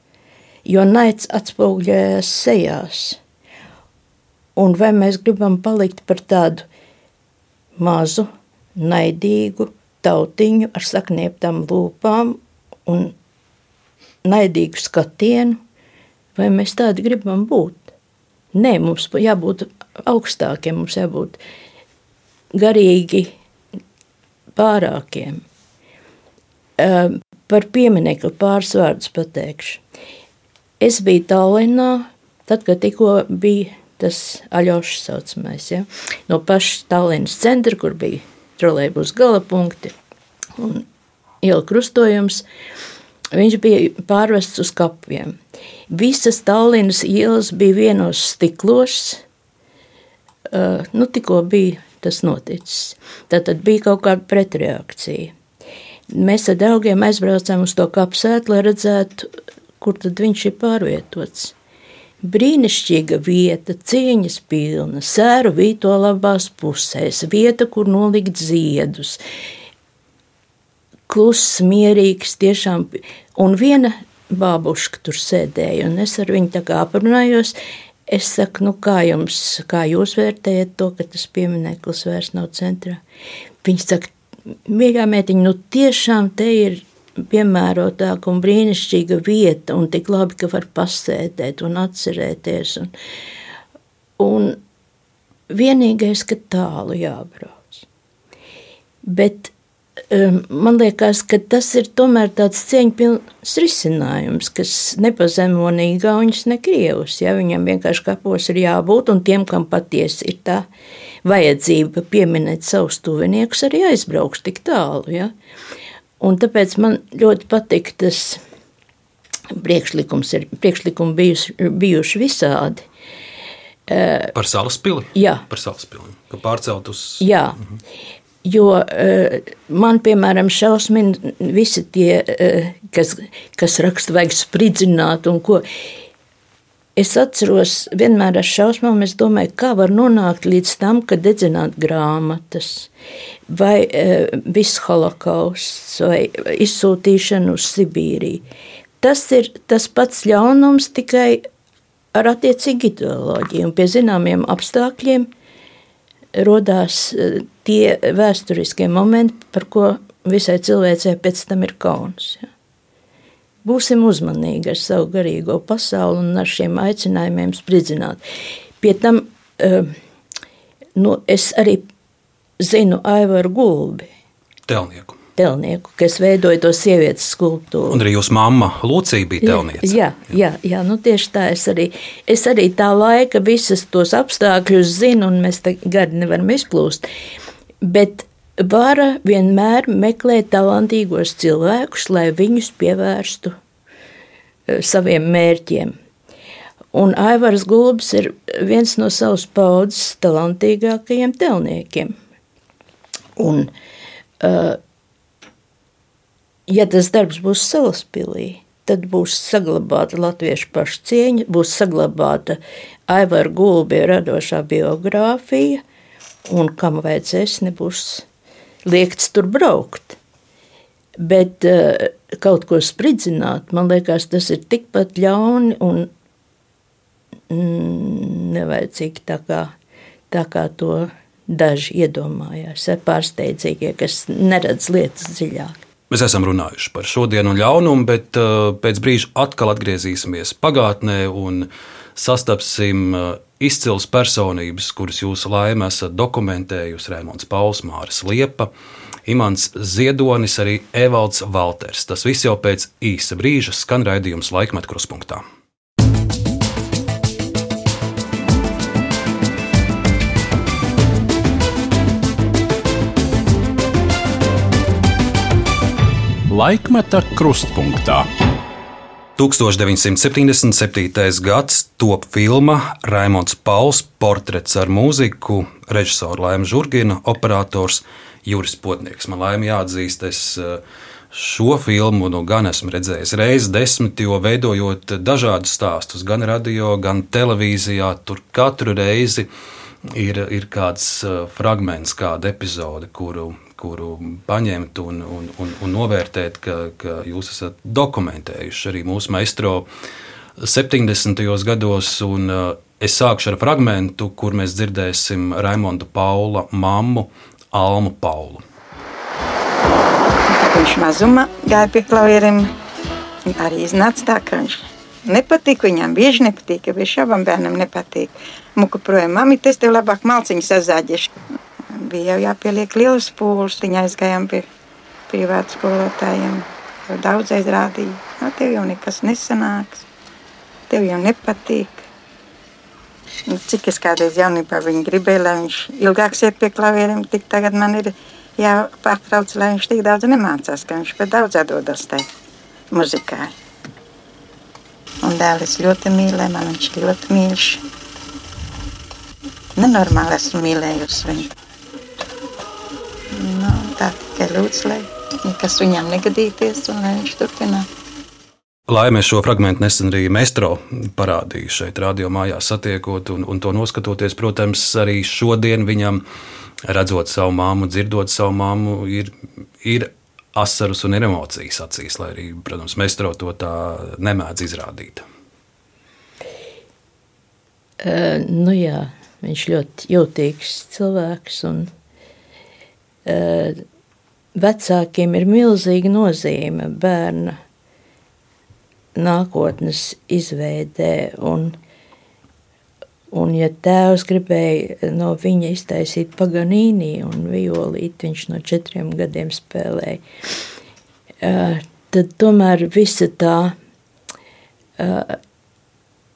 jo naids atspoguļojas sejās. Un vai mēs gribam palikt par tādu mazu, naidīgu tautiņu ar saknieptām lūpām un naidīgu skatienu, vai mēs tādi gribam būt? Nē, mums jābūt augstākiem, mums jābūt garīgi pārākiem. Par pieminiektu pāris vārdus pateikšu. Es biju Tallinā, tad, kad tikko bija tas aļošs saucamais, ja? no paša Tallinas centra, kur bija trolēbus galapunkti un iela krustojums, viņš bija pārvests uz kapiem. Visas Tallinas ielas bija vienos stiklos, uh, nu tikko bija tas noticis. Tad bija kaut kāda pretreakcija. Mēs ar draugiem aizbraucām uz to kapsētu, lai redzētu, kur tad viņš ir pārvietots. Brīnišķīga vieta, cieņas pilna, sēru vīto labās pusēs, vieta, kur nolikt ziedus. Kluss, mierīgs, tiešām. Un viena bābuška tur sēdēja, un es ar viņu tā kā aprunājos. Es saku, nu kā jums, kā jūs vērtējat to, ka tas piemineklis vairs nav centrā? Viņš saka, mīļā mētiņa, nu tiešām te ir piemērotāka un brīnišķīga vieta, un tik labi, ka var pasēdēt un atcerēties. Un, un vienīgais, ka tālu jābrauc. Bet um, man liekas, ka tas ir tomēr tāds cieņpilns risinājums, kas nepazemo ne Igaunus, ne Krievus. Ja? Viņam vienkārši kapos ir jābūt, un tiem, kam patiesi ir tā vajadzība pieminēt savus tuviniekus, arī aizbraukšu tik tālu. Ja? Un tāpēc man ļoti patīk tas priekšlikums, ir priekšlikumi bijuši, bijuši visādi. Par salas pili? Jā. Par salas pili. Ka pārcelt uz. Jā. Mhm. Jo man, piemēram, šausmina visi tie, kas, kas raksta, vajag spridzināt un ko. Es atceros, vienmēr ar šausmām, es domāju, kā var nonākt līdz tam, ka dedzināt grāmatas, vai e, viss holokausts, vai izsūtīšana uz Sibīriju. Tas ir tas pats ļaunums tikai ar attiecīgu ideoloģiju un pie zināmiem apstākļiem rodās e, tie vēsturiskie momenti, par ko visai cilvēcei pēc tam ir kauns. Ja. Būsim uzmanīgi ar savu garīgo pasauli un ar šiem aicinājumiem spridzināt. Pie tam eh, nu, es arī zinu Aivaru Gulbi. Telnieku. Telnieku, kas veidoja to sievietes skulptūru. Un arī jūsu mamma Lucija bija telniece. Jā, jā, jā nu tieši tā. Es arī, es arī tā laika visas tos apstākļus zinu, un mēs te gadi nevaram izplūst. Bet vara vienmēr meklē talantīgos cilvēkus, lai viņus pievērstu eh, saviem mērķiem. Un Aivars Gulbs ir viens no savas paudzes talantīgākajiem telniekiem. Un, uh, ja tas darbs būs salaspilī, tad būs saglabāta latviešu pašcieņa, būs saglabāta Aivara Gulbja radošā biogrāfija, un kam vajadzēs, nebūs liekts tur braukt. Bet uh, kaut ko spridzināt, man liekas, tas ir tikpat ļauni un mm, nevajadzīgi tā kā, tā kā to daži iedomājās. Pārsteidzīgie, kas neredz lietas dziļāk. Mēs esam runājuši par šodienu un ļaunumu, bet uh, pēc brīža atkal atgriezīsimies pagātnē un sastapsim uh, izcils personības, kuras jūs laimē esat dokumentējusi Rēmons Pauls, Māris Liepa, Imants Ziedonis, arī Evalds Valters. Tas viss jau pēc īsa brīža skan raidījums laikmet kruspunktā. Laikmeta krustpunktā. 1977. gads top filma Raimons Pauls portrets ar mūziku, režisoru Lēmu Žurgina, operators Juris Potnieks. Man laimi jāatzīst, es eh, šo filmu nu, gan esmu redzējis reizes desmit, jo veidojot dažādus stāstus, gan radio, gan televīzijā, tur katru reizi ir, ir kāds eh, fragments, kāda epizode, kuru kuru paņemt un, un, un, un novērtēt, ka, ka jūs esat dokumentējuši arī mūsu maistro 70. gados. Un, uh, es sākšu ar fragment, kur mēs dzirdēsim Raimonda Paula mammu Almu Paulu. Viņš mazumā gāja pie klavieriem. Arī iznāca tā, ka viņš nepatīk. Viņam bieži nepatīk, ja viņš abam bērnam nepatīk. Muka projām, mami, tas tev labāk malciņu sazāģiešu bija jau jāpieliek liels pūles. Viņa aizgājām pie privātu skolotājiem. Jau daudzreiz rādīja, no nu, tev jau nekas nesanāks, tev jau nepatīk. Nu, cik es kādreiz jaunībā viņu gribēju, lai viņš ilgāk iet pie klavieriem, tik tagad man ir jāpārtrauc, lai viņš tik daudz nemācās, ka viņš pat daudz atdodas tai muzikai. Un dēlis ļoti mīlēja, man viņš ļoti mīļš. Nenormāli esmu mīlējusi viņu. Nu, tā tikai lūdzu, lai nekas viņam negadīties un lai viņš turpinātu. Laimē šo fragment nesen arī Mestro parādīja šeit, radio mājās satiekot un, un to noskatoties. Protams, arī šodien viņam, redzot savu māmu, dzirdot savu māmu, ir, ir asaras un ir emocijas acīs, lai arī, protams, Mestro to tā nemēdz izrādīt. Uh, nu jā, viņš ļoti jūtīgs cilvēks un Eh, vecākiem ir milzīga nozīme bērna nākotnes izveidē. Un, Un, ja tēvs gribēja no viņa iztaisīt paganīni un violīti, viņš no četriem gadiem spēlēja, tad tomēr visa tā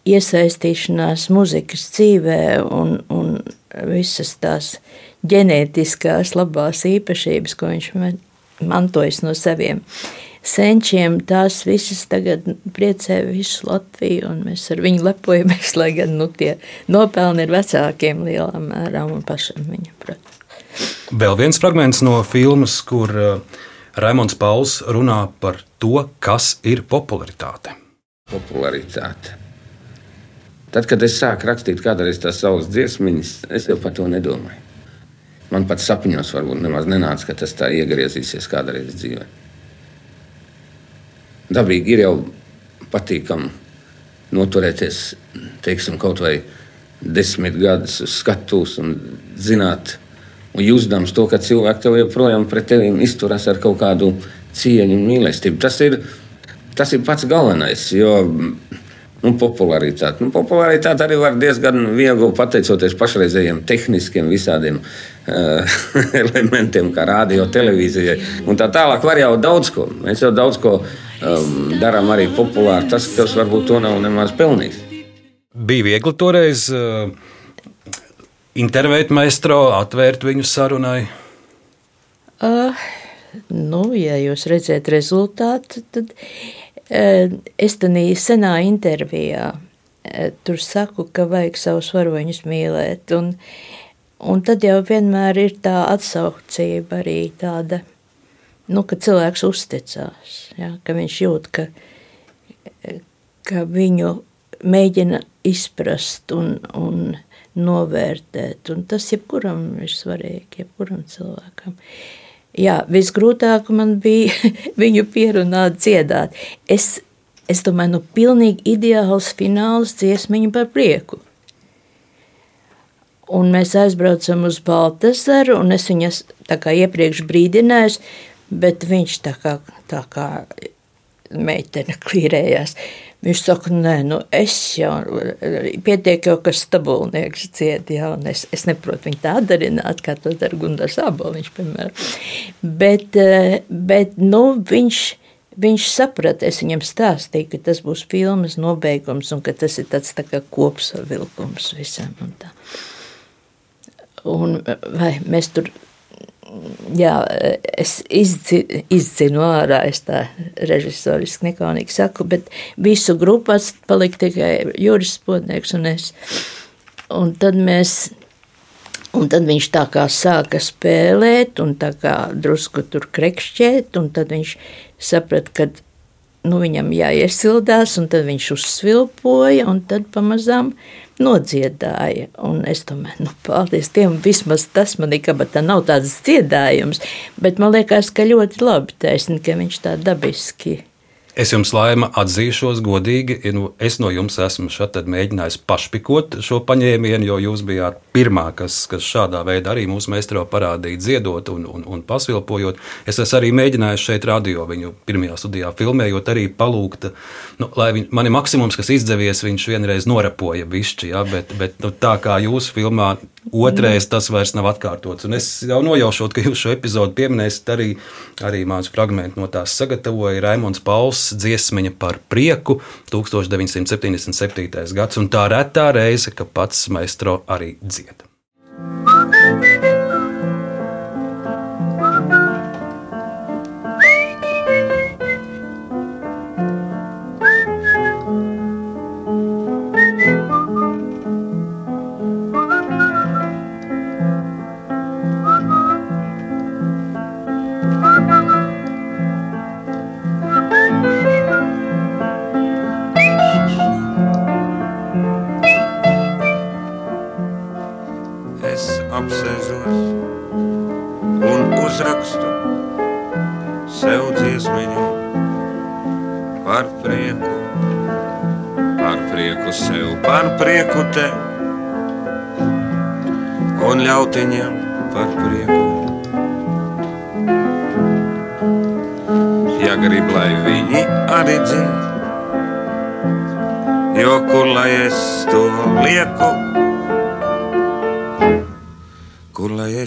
iesaistīšanās muzikas dzīvē un, un visas tās ģenētiskās labās īpašības, ko viņš mantojis no saviem senčiem, tās visas tagad priecē visu Latviju, un mēs ar viņu lepojamies, lai gan nu, tie nopelni ir vecākiem lielā mērā un pašam viņam, protams. Vēl viens fragments no filmas, kur uh, Raimons Pauls runā par to, kas ir popularitāte. Popularitāte. Tad, kad es sāku rakstīt kādreiz tās savas dziesmiņas, es jau par to nedomāju. Man pat sapņos varbūt nemaz nenāca, ka tas tā iegriezīsies kādreiz dzīvē. Dabīgi ir jau patīkami noturēties, teiksim, kaut vai desmit gadus uz skatuves un zināt, un jūtams to, ka cilvēki tev joprojām pret tevi izturas ar kaut kādu cieņu un mīlestību. Tas ir, tas ir pats galvenais. Jo, Nu, popularitāte. Nu, popularitāte arī var diezgan viegli pateicoties pašreizējiem tehniskiem visādiem uh, elementiem, kā radio, televīzijai. Un tā tālāk var jau daudz ko. Mēs jau daudz ko um, darām arī populāri. Tas, kas varbūt to nav nemaz pelnījis. Bija viegli toreiz uh, intervēt maestro, atvērt viņu sarunai. Uh, nu, ja jūs redzat rezultātu, tad Es tādā senā intervijā tur saku, ka vajag savus varoņus mīlēt. Un, un tad jau vienmēr ir tā atsaucība arī tāda, nu, ka cilvēks uzticās, ja, ka viņš jūt, ka, ka viņu mēģina izprast un, un novērtēt. Un tas jebkuram ir svarīgi, jebkuram cilvēkam. Jā, visgrūtāk man bija viņu pierunāt, dziedāt. Es, es domāju, nu, pilnīgi ideāls fināls dziesmiņu par prieku. Un mēs aizbraucam uz Baltasaru, un es viņas tā kā iepriekš brīdināju, bet viņš tā kā, tā kā meitene klīrējās. Viņš saka, nē, nu es jau pietiek jau, ka stabulnieks ciet, jā, un es, es neprotu viņu tā darināt, kā to dara Gundars Āboliņš, piemēram. Bet, eh, bet nu, viņš, viņš saprata, es viņam stāstīju, ka tas būs filmas nobeigums un ka tas ir tāds tā kā kopsavilkums visam un tā. Un vai mēs tur jā, es izci, izcinu ārā, es tā režisoriski nekaunīgi saku, bet visu grupās palika tikai Juris Spodnieks un es. Un tad mēs, un tad viņš tā kā sāka spēlēt un tā kā drusku tur krekšķēt, un tad viņš saprat, ka nu, viņam jāiesildās, un tad viņš uzsvilpoja, un tad pamazām nodziedāja. Un es domāju, nu, paldies Dievam, vismaz tas man ir, ka tā nav tāds dziedājums, bet man liekas, ka ļoti labi taisni, ka viņš tā dabiski Es jums, Laima, atzīšos godīgi, nu, es no jums esmu šeit mēģinājis pašpikot šo paņēmienu, jo jūs bijāt pirmā, kas, kas šādā veidā arī mūsu meistaro parādīja dziedot un, un, un pasvilpojot. Es esmu arī mēģinājis šeit radio viņu pirmajā studijā filmējot, arī palūgt, nu, lai viņ, man ir maksimums, kas izdevies, viņš vienreiz norapoja višķi, ja, bet, bet nu, tā kā jūsu filmā otrais tas vairs nav atkārtots. Un es jau nojaušot, ka jūs šo epizodu pieminēsiet, arī, arī mācu fragmentu no tās sagatavoja Raimons Pauls dziesmiņa par prieku 1977. gads, un tā retā reize, ka pats maestro arī dzied. ļautiņiem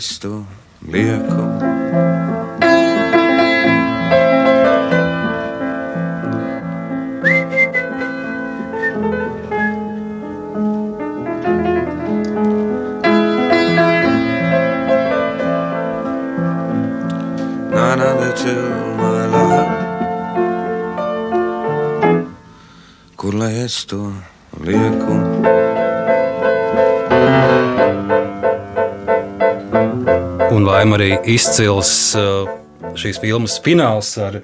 kur izcils uh, šīs filmas fināls ar,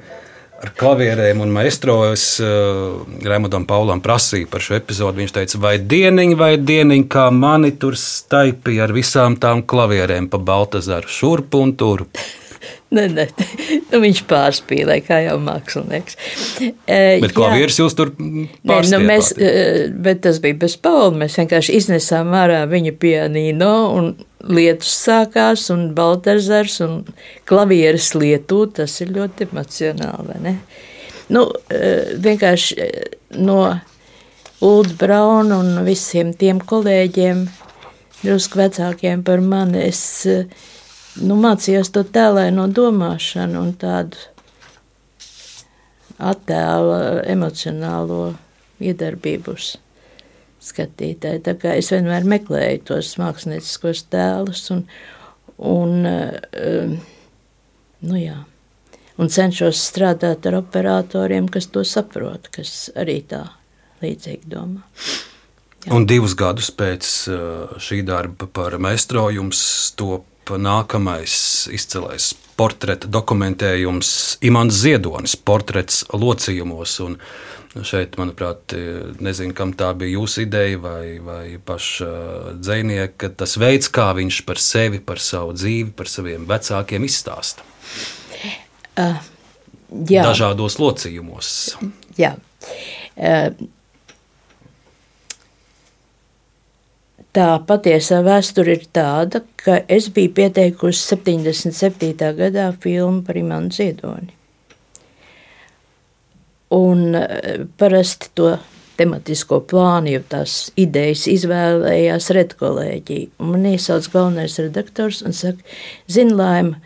ar klavierēm un maestro. Es uh, Raimondam Paulam prasīju par šo epizodu. Viņš teica, vai dieniņ, vai dieniņ, kā mani tur staipīja ar visām tām klavierēm pa Baltazaru šurp un turp. Nē, nē, nu, viņš pārspīlēja, kā jau mākslinieks. E, Bet klavieres jūs tur Nē, nu, mēs, e, bet tas bija bez Paula. Mēs vienkārši iznesām ārā viņa pianīno un lietus sākās un Baltazars un klavieres lietu. Tas ir ļoti emocionāli, vai ne? Nu, e, vienkārši e, no Ulda Brauna un visiem tiem kolēģiem, drusku vecākiem par mani, es e, nu, mācījos to tēlēno domāšanu un tādu attēlu, emocionālo iedarbību uz skatītāju. Tā kā es vienmēr meklēju tos mākslinieciskos tēlus un, un, um, nu jā, un cenšos strādāt ar operatoriem, kas to saprot, kas arī tā līdzīgi domā. Un divus gadus pēc uh, šī darba par meistro jums top nākamais izcilais portreta dokumentējums Imants Ziedonis, portrets locījumos. Un šeit, manuprāt, nezinu, kam tā bija jūsu ideja vai, vai paša dzinieka, tas veids, kā viņš par sevi, par savu dzīvi, par saviem vecākiem izstāsta. Uh, jā. Dažādos locījumos. Jā. Uh, tā patiesā vēsture ir tāda, ka es biju pieteikusi 77. gadā filmu par Imants Ziedoni. Un eh, parasti to tematisko plānu, jo tās idejas izvēlējās redkolēģija. Man iesauc galvenais redaktors un saka, zini, laima,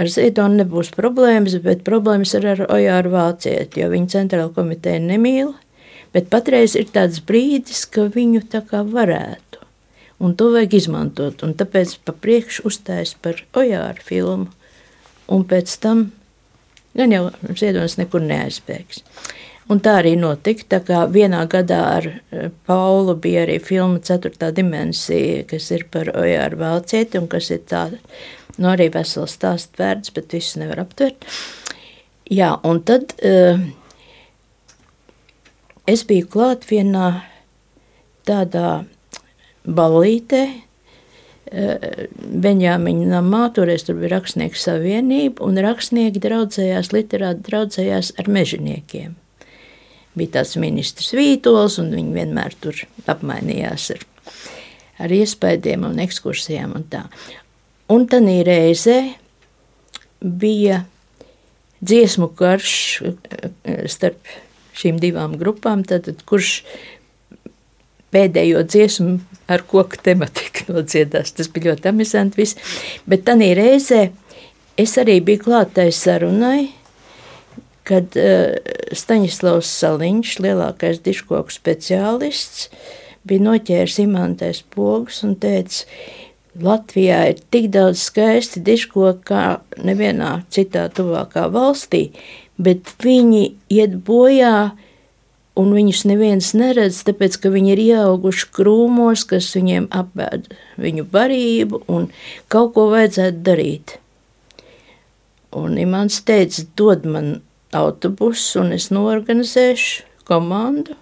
ar Ziedonu nebūs problēmas, bet problēmas ir ar Ojāru Vācieti, jo viņa centrāla komiteja nemīl. Bet patreiz ir tāds brīdis, ka viņu tā kā varētu un to vajag izmantot. Un tāpēc pa priekšu uzstājas par Ojāru filmu, un pēc tam gan jau Ziedonis nekur neaizbēgs. Un tā arī notika. Tā kā vienā gadā ar eh, Paulu bija arī filma Ceturtā dimensija, kas ir par Ojāru Valcieti, un kas ir tāda, nu arī vesels stāsts vērts, bet visu nevar aptvert. Jā, un tad uh, es biju klāt vienā tādā ballītē. Benjāmiņa namā, toreiz tur bija rakstnieku savienība, un rakstnieki draudzējās, literāti draudzējās ar mežoniekiem. Bija tāds ministrs Vītols, un viņi vienmēr tur apmainījās ar, ar iespējām un ekskursijām un tā. Un tādā reizē bija dziesmu karš starp šīm divām grupām, tad, kurš pēdējo dziesmu ar koku tematiku nodziedās. Tas bija ļoti amizanti. Viss. Bet tā reizē es arī biju klātais sarunai, kad uh, Staņislavs Saliņš, lielākais diškoku speciālists, bija noķēris imantais pogus un teica, Latvijā ir tik daudz skaisti diškoku kā nevienā citā tuvākā valstī, bet viņi iet bojā un viņus neviens neredz, tāpēc ka viņi ir ieauguši krūmos, kas viņiem apēd viņu barību, un kaut ko vajadzētu darīt. Un Imants teica, dod man autobusu, un es norganizēšu komandu,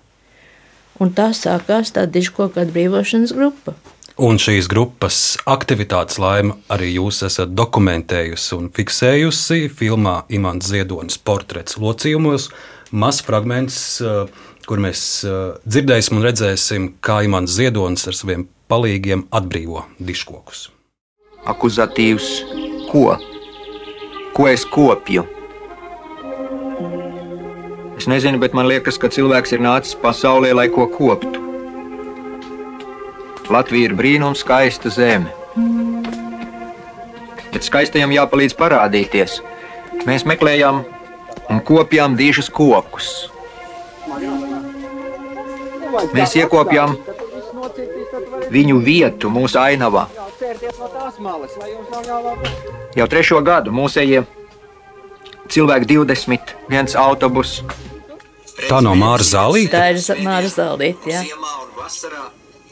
un tā sākās tā dižkoka atbrīvošanas grupa. Un šīs grupas aktivitātes laima arī jūs esat dokumentējusi un fiksējusi filmā Imants Ziedonis portrets locījumos, mazs fragments, kur mēs dzirdēsim un redzēsim, kā Imants Ziedonis ar saviem palīgiem atbrīvo diškokus. Akuzatīvs ko? Ko es kopju? Es nezinu, bet man liekas, ka cilvēks ir nācis pasaulē, lai ko koptu. Latvija ir brīnums, skaista zeme. bet skaistajam jāpalīdz parādīties. Mēs meklējām un kopjām dīžus kokus. Mēs iekopjām viņu vietu mūsu ainavā. Jau trešo gadu mūsējie cilvēki 20, viens autobus. Tā no Māra Zālīte. Tā ir Māra Zālīte. Jā.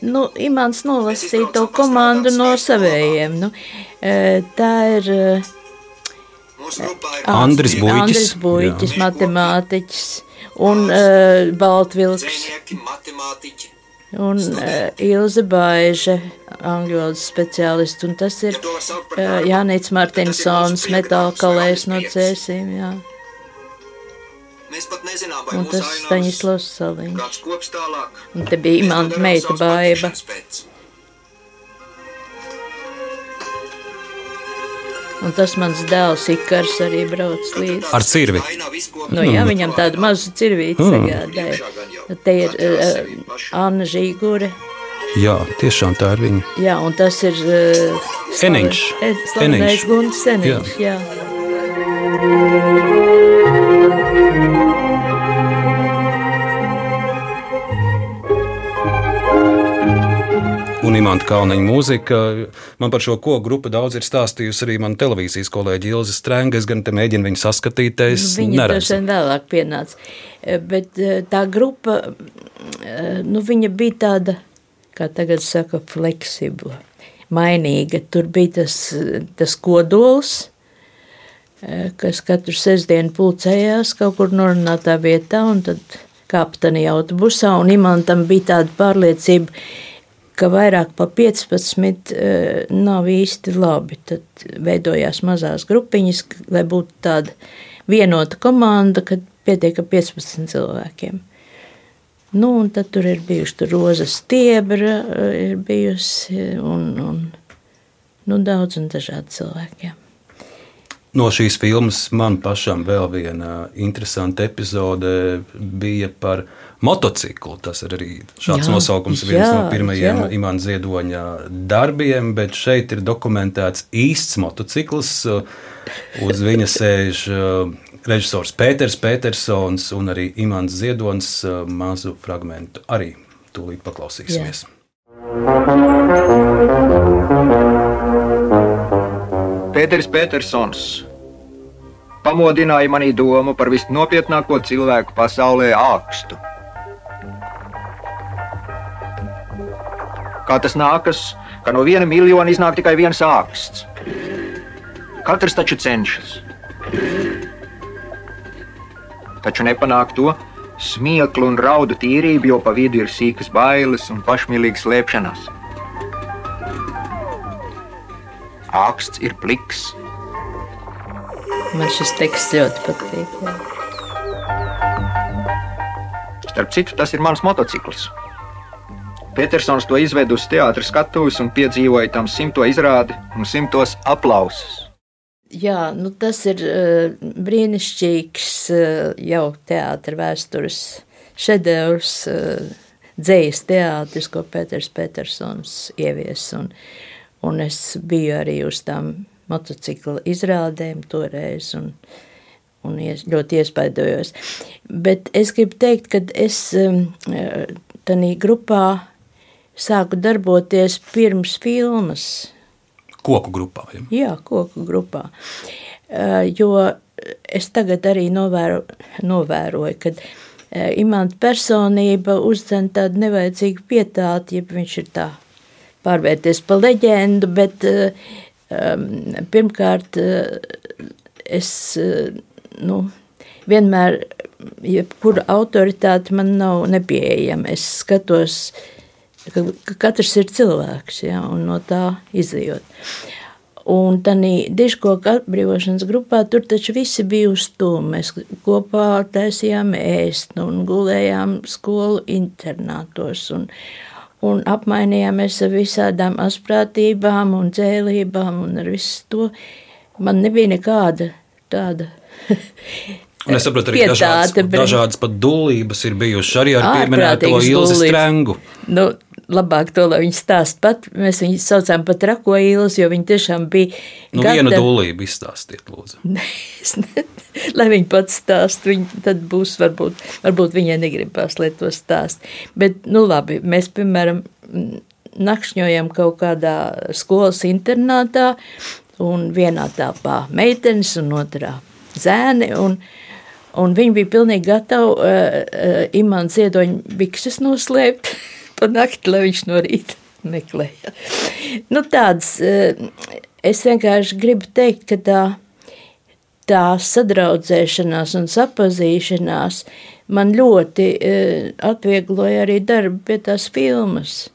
Nu, Imants nolasīja to komandu no savējiem. Nu, tā ir Andris Buļķis. Andris Buļķis, matemātiķis un uh, Baltvilks. Un uh, Ilze Baiže, angļu valodas speciālists, un tas ir uh, Jānis Martinsons, metāla kalējs no cēsīm. Jā. Mēs pat nezinām, vai Un tas Staņislavs Saliņš. Un te bija imanta meita baiba. Un tas mans dēls Ikars arī brauc līdzi. Ar cirvi. Nu, jā, viņam tādu mazu cirvīti Mm. sagādāja. Te ir uh, Anna Žīgure. Jā, tiešām tā ir viņa. Jā, un tas ir uh, Eniņš. Slavenais Eniņš. Gunts Eniņš. Jā. Un imanta Kalniņa mūzika. Man par šo koku grupu daudz ir stāstījusi arī mana televīzijas kolēģi Ilze Strēnga. Es gan te mēģinu viņu saskatīties. Viņa droši vien vēlāk pienāca. Eh, Bet eh, tā grupa, eh, nu, viņa bija tāda, kā tagad saka, fleksibla, mainīga. Tur bija tas, tas kodols, kas katru sestdienu pulcējās kaut kur norunātā vietā, un tad kāpa tajā autobusā, un imantam bija tāda pārliecība, ka vairāk par 15 uh, nav īsti labi. Tad veidojās mazās grupiņas, lai būtu tāda vienota komanda, kad pietiek ar 15 cilvēkiem. Nu, un tad tur ir bijuši tur roza stiebra, eh, ir bijusi un, un nu, daudz un dažādi cilvēki. Jā. No šīs filmas man pašam vēl viena interesanta epizode bija par motociklu. Tas ir arī šāds Jā, nosaukums, viens jā, no pirmajiem jā. Imants Ziedoņa darbiem, bet šeit ir dokumentēts īsts motocikls. Uz viņa sēž uh, režisors Pēters Petersons un arī Imants Ziedonis uh, mazu fragmentu arī tūlīt paklausīsimies. Pēters Petersons pamodināja manī domu par visnopietnāko cilvēku pasaulē ākstu. Kā tas nākas, ka no viena miljona iznāk tikai viens āksts? Katrs taču cenšas. Taču nepanāk to smieklu un raudu tīrību, jo pa vidu ir sīkas bailes un pašmīlīgas slēpšanās. Āksts ir pliks. Man šis teksts ļoti patīk. Jā. Starp citu, tas ir mans motocikls. Petersons to izveda uz teātras skatuves un piedzīvoja tam simto izrādi un simtos aplausus. Jā, nu tas ir uh, brīnišķīgs uh, jau teātris vēstures šedevrs, uh, dzīslis teātris, ko Pēters Petersons ievies. Un, un es biju arī uz tām motocikla izrādēm toreiz. Un, Un ies, ļoti iespaidojos. Bet es gribu teikt, ka es um, tādā grupā sāku darboties pirms filmas. Koku grupā. Ja? Jā, koku grupā. Uh, jo es tagad arī novēro, novēroju, ka uh, imanta personība uzdzen tādu nevajadzīgu pietāti, ja viņš ir tā pārvērties pa leģendu, bet uh, um, pirmkārt uh, es uh, nu, vienmēr, jebkura autoritāte man nav nepieejama. Es skatos, ka, ka katrs ir cilvēks, ja, un no tā izjūt. Un tādā diškoka atbrīvošanas grupā tur taču visi bija uz to. Mēs kopā taisījām ēst un gulējām skolu internātos. Un, un apmainījāmies ar visādām asprātībām un dzēlībām un ar visu to. Man nebija nekāda tāda. Un es saprotu, arī dažādas, bet- dažādas pat dūlības ir bijušas arī ar pieminēto dūlības. Strengu. Nu, labāk to, lai viņi stāst pat. Mēs viņu saucām par trako īlas, jo viņi tiešām bija. Nu, gatavi. vienu dūlību izstāstiet, lūdzu. lai viņi pats stāst, viņi tad būs, varbūt, varbūt viņai negribās, lai to stāst. Bet, nu labi, mēs, piemēram, nakšņojam kaut kādā skolas internātā, un vienā tāpā meitenes un otrā zēni, un, un viņi bija pilnīgi gatavi uh, uh, imānu ziedoņu bikses noslēpt pa nakti, lai viņš no rīta meklēja. Nu, tāds, uh, es vienkārši gribu teikt, ka tā, tā sadraudzēšanās un sapazīšanās man ļoti uh, atviegloja arī darbu pie tās filmas.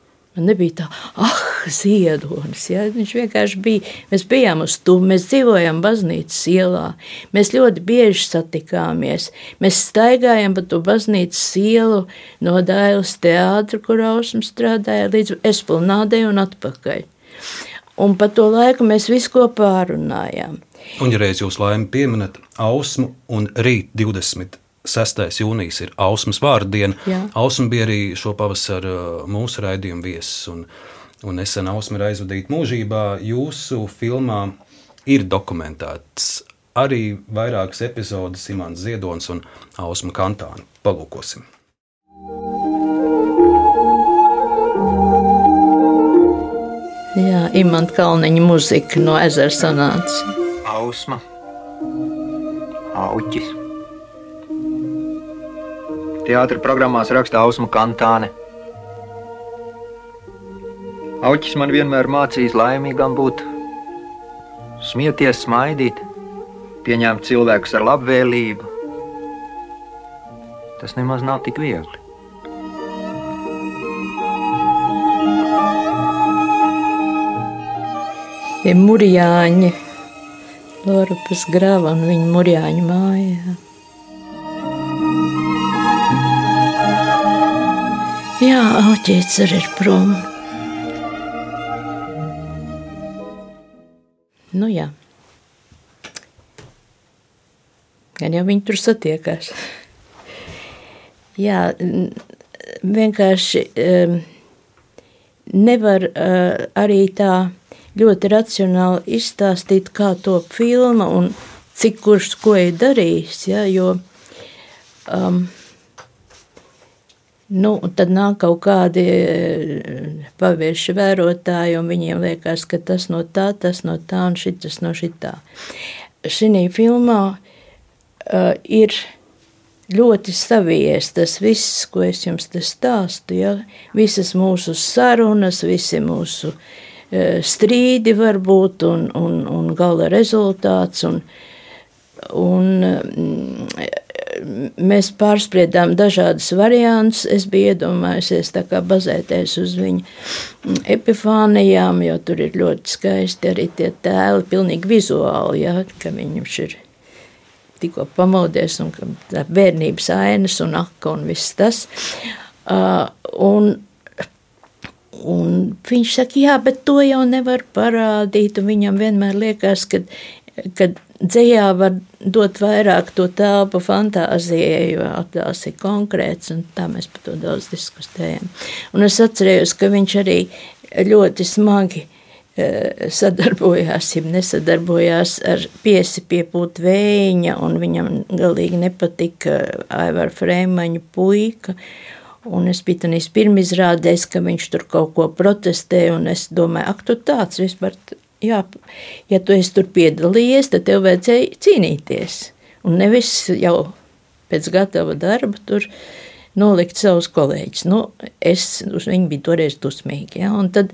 Nebija tā, ah, ziedonis. Ja? Viņš vienkārši bija. Mēs bijām uz to, mēs dzīvojām baznīcas ielā. Mēs ļoti bieži satikāmies. Mēs staigājām pa to baznīcas ielu no Dailas teātra, kur Ausma strādāja, līdz Esplanādei un atpakaļ. Un pa to laiku mēs visu kopā runājām. Un, ja reiz jūs laimi pieminat Ausmu un rīt 20 6. jūnijas ir Ausmas vārdiena. Ausma bija arī šo pavasaru uh, mūsu raidījuma viesis. Un, un nesen Ausma ir aizvadīta mūžībā. Jūsu filmā ir dokumentēts arī vairākas epizodes Imants Ziedonis un Ausma Kantāna. Palūkosim! Jā, Imants Kalniņa mūzika no ezera sanāca. Ausma, auķis. Teātris programmās raksta Ausma Kantāne. Auķis man vienmēr mācījis laimīgam būt, smieties, smaidīt, pieņemt cilvēkus ar labvēlību. Tas nemaz nav tik viegli. Ir mūrjāņi, Lorupas grava un viņa mūrjāņu mājā. Jā, auķēts arī ir prom. Nu jā. Gan jau viņi tur satiekās. jā, vienkārši um, nevar uh, arī tā ļoti racionāli izstāstīt, kā to filma un cik kurš ko ir darījis. Ja, jo, um, Nu, tad nāk kaut kādi eh, pavieši vērotāji, un viņiem liekas, ka tas no tā, tas no tā, un šis no šitā. Šī filmā uh, ir ļoti savies tas viss, ko es jums te stāstu. Ja? Visas mūsu sarunas, visi mūsu uh, strīdi varbūt, un, un, un gala rezultāts. Un, un, um, mēs pārspriedām dažādus variantus. Es biju iedomājusies bazēties uz viņa epifānijām, jo tur ir ļoti skaisti arī tie tēli, pilnīgi vizuāli, ja, ka viņš ir tikko pamodies un tā bērnības ainas un aka un viss tas. Uh, un, un viņš saka, jā, bet to jau nevar parādīt, un viņam vienmēr liekas, ka, kad dzējā var dot vairāk to telpu fantāzijai, jo tās ir konkrēts, un tā mēs par to daudz diskutējam. Un es atcerējos, ka viņš arī ļoti smagi e, sadarbojās, ja nesadarbojās ar piesi piepūt vējiņa, un viņam galīgi nepatika Aivar Freimaņa puika, Un es biju tādā pirmizrādēs, ka viņš tur kaut ko protestē, un es domāju, ak, tu tāds vispār jā, ja tu esi tur piedalījies, tad tev vajadzēja cīnīties. Un nevis jau pēc gatava darba tur nolikt savus kolēģus. Nu, es uz viņu biju toreiz dusmīgi. Ja? Un tad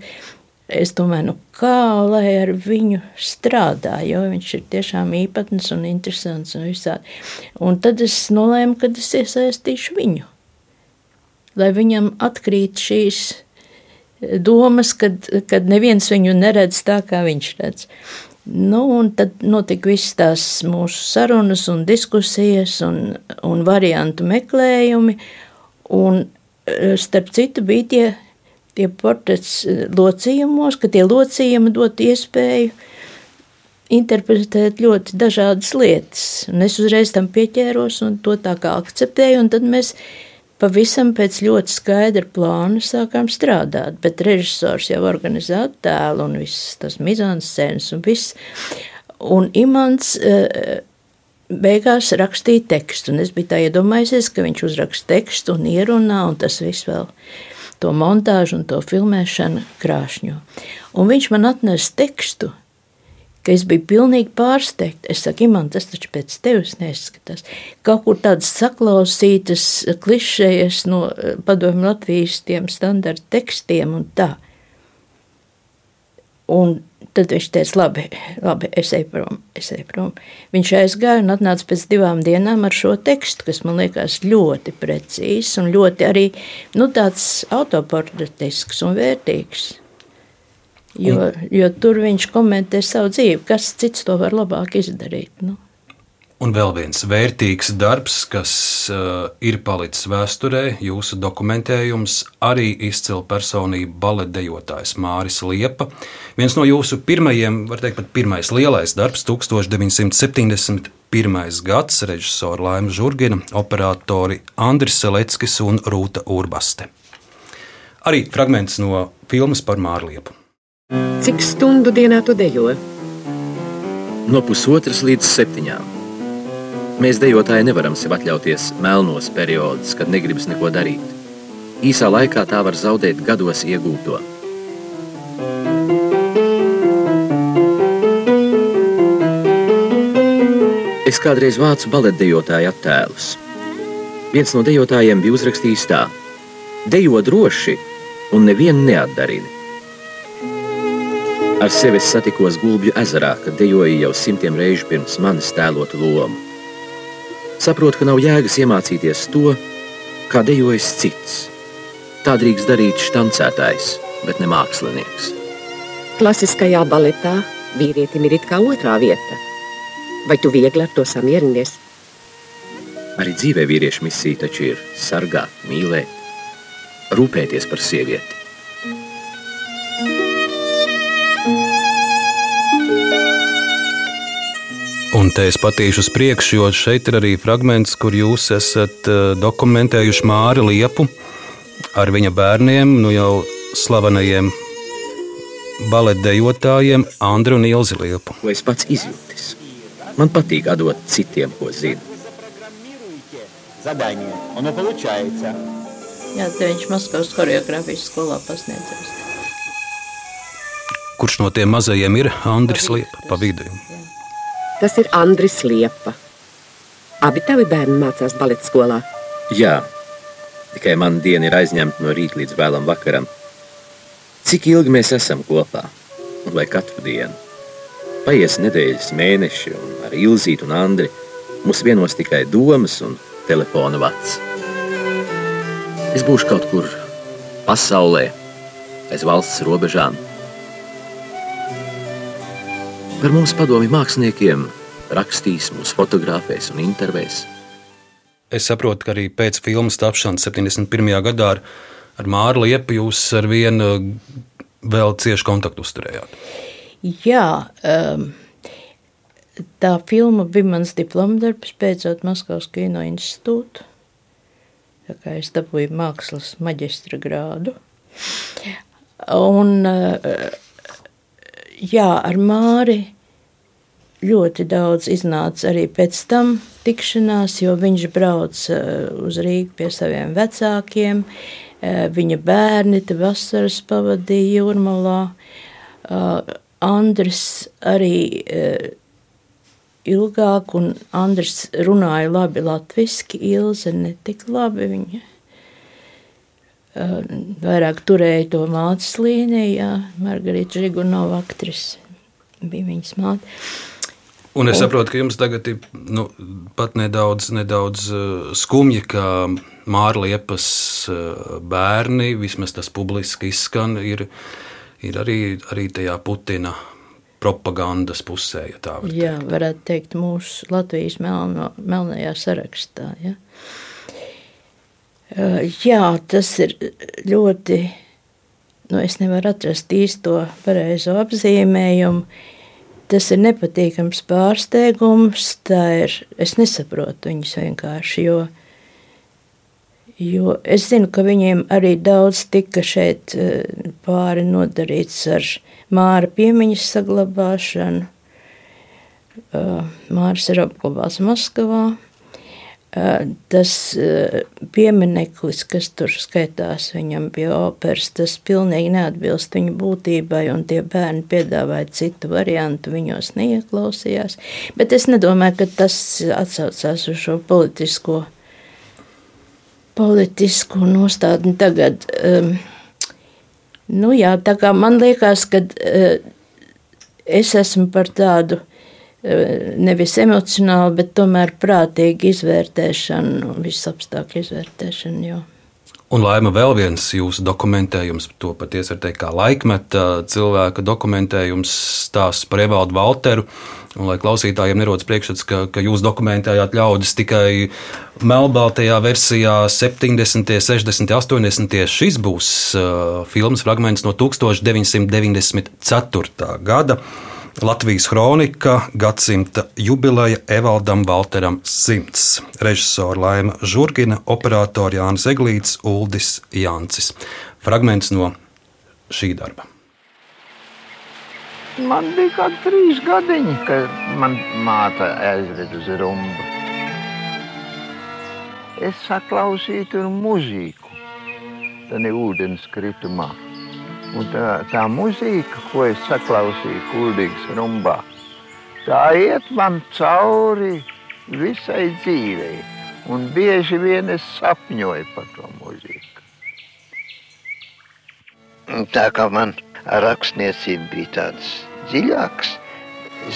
es domāju, nu, kā lai ar viņu strādā, jo viņš ir tiešām īpatns un interesants un visādi. Un tad es nolēmu, ka es iesaistīšu viņu. Lai viņam atkrīt šīs domas, kad, kad neviens viņu neredz tā, kā viņš redz. Nu, un tad notika visas tās mūsu sarunas un diskusijas un, un variantu meklējumi. Un, e, starp citu, bija tie, tie portrets locījumos, ka tie locījumi dot iespēju interpretēt ļoti dažādas lietas. Un es uzreiz tam pieķēros un to tā kā akceptēju, un tad mēs pavisam pēc ļoti skaidra plāna sākām strādāt, bet režisors jau organizēja tēlu un viss tas mizanscēns un viss. Un Imants uh, beigās rakstīja tekstu, un es biju tā iedomājusies, ka viņš uzraksta tekstu un ierunā, un tas viss vēl to montāžu un to filmēšanu krāšņo. Un viņš man atnesa tekstu, ka es biju pilnīgi pārsteigta. Es saku, man tas taču pēc tevis neskatās. Kaut kur tādas saklausītas klišejas no eh, padomju Latvijas tiem standarta tekstiem un tā. Un tad viņš teica, labi, labi es eju prom, es eju prom. Viņš aizgāja un atnāca pēc divām dienām ar šo tekstu, kas man liekas ļoti precīzs un ļoti arī nu, tāds autoportretisks un vērtīgs. Jo, jo tur viņš komentē savu dzīvi, kas cits to var labāk izdarīt. Nu. Un vēl viens vērtīgs darbs, kas uh, ir palicis vēsturē, jūsu dokumentējums, arī izcila personība baletdejotājs Māris Liepa. Viens no jūsu pirmajiem, var teikt, pat pirmais lielais darbs, 1971. gads, režisora Laima Žurgina, operatori Andris Seleckis un Rūta Urbaste. Arī fragments no filmas par Mārliepu. Cik stundu dienā tu dejo? No pusotras līdz septiņām. Mēs dejotāji nevaram sev atļauties melnos periodus, kad negribas neko darīt. Īsā laikā tā var zaudēt gados iegūto. Es kādreiz vācu baletdejotāju attēlus. Viens no dejotājiem bija uzrakstījis tā: Dejo droši un nevienu neatdarini. Ar sevi satikos Gulbju ezerā, kad dejoju jau simtiem reižu pirms manis tēlotu lomu. Saprotu, ka nav jēgas iemācīties to, kā dejojas cits. Tā drīkst darīt štancētājs, bet ne mākslinieks. Klasiskajā baletā vīrietim ir it kā otrā vieta. Vai tu viegli ar to samierinies? Arī dzīvē vīriešu misija taču ir sargāt, mīlēt, rūpēties par sievieti. Te es patīšu uz priekšu, jo šeit ir arī fragments, kur jūs esat eh, dokumentējuši Māri Liepu ar viņa bērniem, nu jau slavenajiem baletdejotājiem Andru un Ilzi Liepu. Ko es pats izjūtis? Man patīk dot citiem, ko zinu. Jā, te viņš Maskavas koreogrāfijas skolā pasniedzējis. Kurš no tiem mazajiem ir Andris Liepa pa vidu? Jā. Tas ir Andris Liepa. Abi tavi bērni mācās baleta skolā. Jā, tikai man diena ir aizņemta no rīta līdz vēlam vakaram. Cik ilgi mēs esam kopā? Vai katru dienu? Paies nedēļas, mēneši, un ar Ilzītu un Andri mums vienos tikai domas un telefona vats. Es būšu kaut kur pasaulē, aiz valsts robežām Par mums padomi māksliniekiem rakstīs, mūsu fotografēs un intervēs. Es saprotu, ka arī pēc filmas tapšanas 71. gadā ar, ar Māru Liepu jūs ar vienu vēl cieši kontaktu uzturējāt. Jā, um, tā filma bija mans diplomdarbs beidzot Maskavas kino institūtu. Tā kā es dabūju mākslas maģistra grādu. Un uh, jā, ar Māri ļoti daudz iznāca arī pēc tam tikšanās, jo viņš brauca uz Rīgu pie saviem vecākiem. Eh, viņa bērni te vasaras pavadīja Jūrmalā. Eh, Andris arī eh, ilgāk, un Andris runāja labi latviski, Ilze ne tik labi viņa vairāk turēja to mācas līniju. Jā, Margarita Žigunova aktrise bija viņas māte. Un es saprotu, ka jums tagad ir nu, pat nedaudz, nedaudz skumji, ka Mārla Liepas bērni, vismaz tas publiski izskan, ir, ir arī, arī tajā Putina propagandas pusē. Ja tā var Jā, teikt. varētu teikt, mūsu Latvijas melno, melnajā sarakstā. Ja? Jā, tas ir ļoti. Nu, es nevaru atrast īsto pareizo apzīmējumu. Tas ir nepatīkams pārsteigums. Ir, es nesaprotu viņus vienkārši, jo, Jo es zinu, ka viņiem arī daudz tika šeit eh, pāri nodarīts ar māra piemiņas saglabāšanu. Eh, Māris ir apglabāts Maskavā. Tas piemineklis, kas tur skaitās viņam pie operas, tas pilnīgi neatbilst viņa būtībai, un tie bērni piedāvāja citu variantu, viņos neieklausījās. Bet es nedomāju, ka tas atsaucās uz šo politisko politisko nostādni tagad. Um, nu jā, tā kā man liekas, ka uh, es esmu par tādu uh, nevis emocionālu, bet tomēr prātīgu izvērtēšanu, visu apstākļu izvērtēšanu. Jo. Un laima vēl viens jūsu dokumentējums, to patiesi var teikt, kā laikmeta cilvēka dokumentējums stāsts par Evaldu Valteru. Un, lai klausītājiem nerodas priekšstats, ka, ka jūs dokumentējāt ļaudis tikai melnbaltajā versijā 70, 60, 80. Šis būs uh, filmas fragments no 1994. gada. Latvijas kronika gadsimta jubileja Evaldam Valteram 100. Režisora Laima Žurgina, operatora Jānis Eglīts, Uldis Jancis. Fragments no šī darba. Man bija kaut kādi trīs gadiņi, kad man māte aizveda uz rumbu. Es saklausīju tur mūziku, tad ir ūdens kritumā. Un tā, tā mūzika, ko es saklausīju Kuldīgas rumbā, tā iet man cauri visai dzīvei. Un bieži vien es sapņoju par to mūziku. Tā kā man rakstniecība bija tāds dziļāks,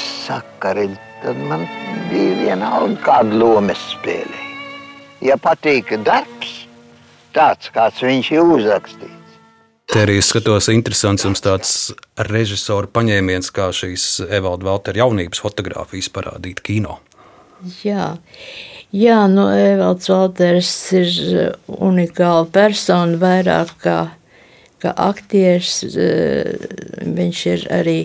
sakari, tad man bija vienalga kāda loma spēlēja. Ja patīk darbs, tāds kāds viņš ir uzrakstījis, Te arī skatos, interesants jums tāds režisora paņēmiens, kā šīs Evalda Valtera jaunības fotografijas parādīt kino. Jā, Jā nu, Evalds Valters ir unikāla persona vairāk kā, kā aktieris. Viņš ir arī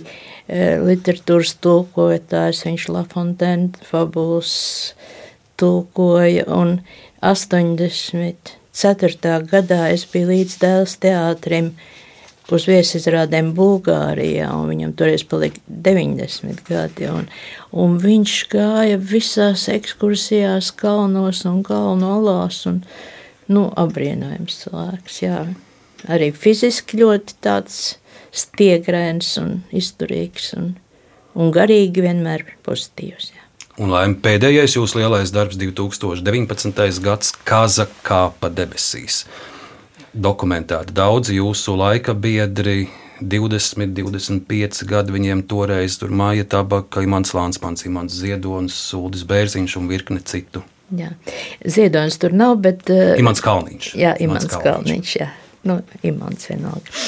literatūras tulkotājs, viņš Lafontaine fabulas tulkoja un 80 4. gadā es biju līdz dēls teātrim uz viesizrādēm Bulgārijā, un viņam toreiz palika 90 gadi. Un, un viņš gāja visās ekskursijās, kalnos un kalnu olās. Un, nu, apbrīnojams cilvēks, jā. Arī fiziski ļoti tāds stiegrēns un izturīgs un, un garīgi vienmēr pozitīvs. Jā. Un laimē pēdējais jūsu lielais darbs, 2019. gads, Kaza kāpa debesīs. Dokumentēti daudzi jūsu laika biedri, 20, 25 gadi viņiem toreiz tur māja tabaka, Imants Lānsmans, Imants Ziedonis, Sūdis Bērziņš un virkne citu. Jā. Ziedonis tur nav, bet... Uh, Imants Kalniņš. Jā, Imants, Imants Kalniņš. Kalniņš, jā. Nu, Imants vienalga.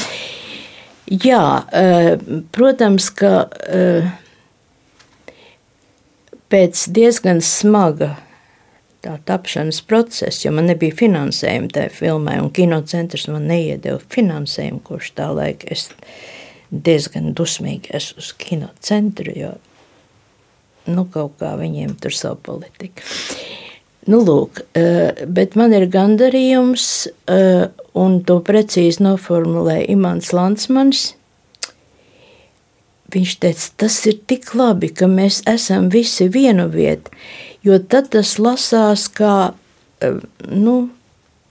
Jā, uh, protams, ka... Uh, pēc diezgan smaga tā tapšanas procesa, jo man nebija finansējuma tajā filmai, un kinocentrs man neiedeva finansējumu, kurš tā laika es diezgan dusmīgi esmu uz kinocentru, jo nu, kaut kā viņiem tur savu politiku. Nu, lūk, eh, bet man ir gandarījums, eh, un to precīzi noformulēja Imants Lansmans, Viņš teica, tas ir tik labi, ka mēs esam visi vienu vietu, jo tad tas lasās kā eh, nu,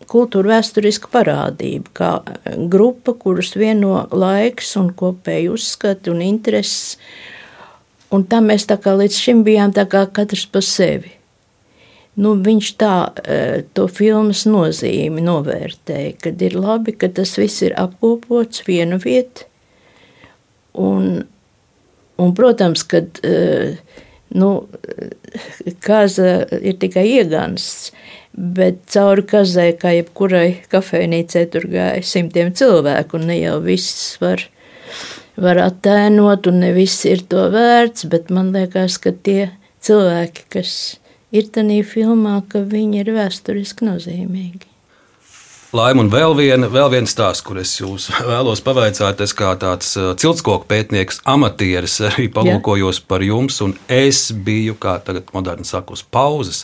kultūra vēsturiska parādība, kā eh, grupa, kuras vieno laiks un kopēji uzskati un intereses. Un tā mēs tā kā līdz šim bijām tā kā katrs pa sevi. Nu, viņš tā eh, to filmas nozīmi novērtēja, kad ir labi, ka tas viss ir apkopots vienu vietu. Un Un, protams, ka eh, nu, kaza ir tikai iegansts, bet cauri kazai, kā jebkurai kafejnīcai, tur gāja simtiem cilvēku, un ne jau viss var, var attēnot, un ne viss ir to vērts, bet man liekas, ka tie cilvēki, kas ir tajā filmā, ka viņi ir vēsturiski nozīmīgi. Laima un vēl viena, vēl viena stāsts, kur es jūs vēlos pavaicāt. Es kā tāds uh, ciltskoku pētnieks, amatieris, arī palūkojos par jums, un es biju, kā tagad moderni saka, uz pauzes,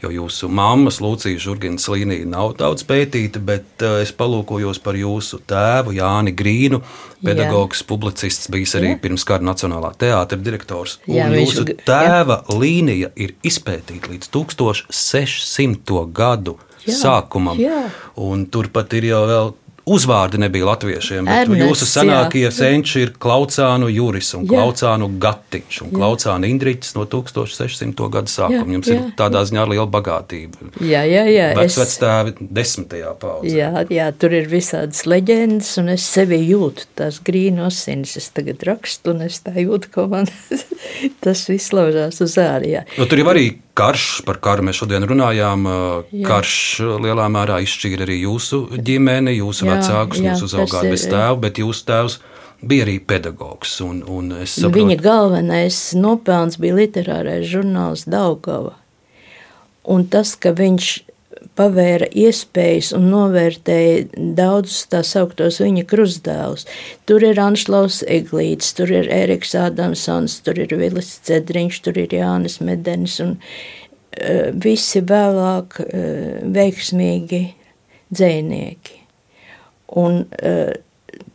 jo jūsu mammas Lūcija Žurginas līnija nav daudz pētīta, bet uh, es palūkojos par jūsu tēvu Jāni Grīnu, pedagogs, Jā. publicists, bijis arī Jā. pirms kara Nacionālā teātra direktors. Jā, un jūsu viņš... tēva Jā. līnija ir izpētīta līdz 1600. gadu jā, sākumam. Jā. Un turpat ir jau vēl uzvārdi nebija latviešiem. Ernests, jūsu senākie senči ir Klaucānu Juris un jā. Klaucānu Gatiņš un jā. Klaucānu Indriķis no 1600. gada sākuma. Jums jā, ir tādā ziņā liela bagātība. Jā, jā, jā. Vecvectēvi es... desmitajā paudzē. Jā, jā, tur ir visādas leģendas un es sevi jūtu tās grīnu asinis. Es tagad rakstu un es tā jūtu, ko man tas viss laužās uz ārā. Nu, tur jau arī karš, par karu mēs šodien runājām. Jā. Karš lielā mērā izšķīra arī jūsu ģimeni, jūsu jā, vecākus, jā, jūs uzaugāt bez tēva, bet jūsu tēvs bija arī pedagogs. Un, un saprotu, Viņa galvenais nopelns bija literārais žurnāls Daugava. Un tas, ka viņš pavēra iespējas un novērtēja daudzus tā sauktos viņa krustdēlus. Tur ir Anšlaus Eglīts, tur ir Eriks Ādamsons, tur ir Vilis Cedriņš, tur ir Jānis Medenis un uh, visi vēlāk uh, veiksmīgi dzēnieki. Un uh,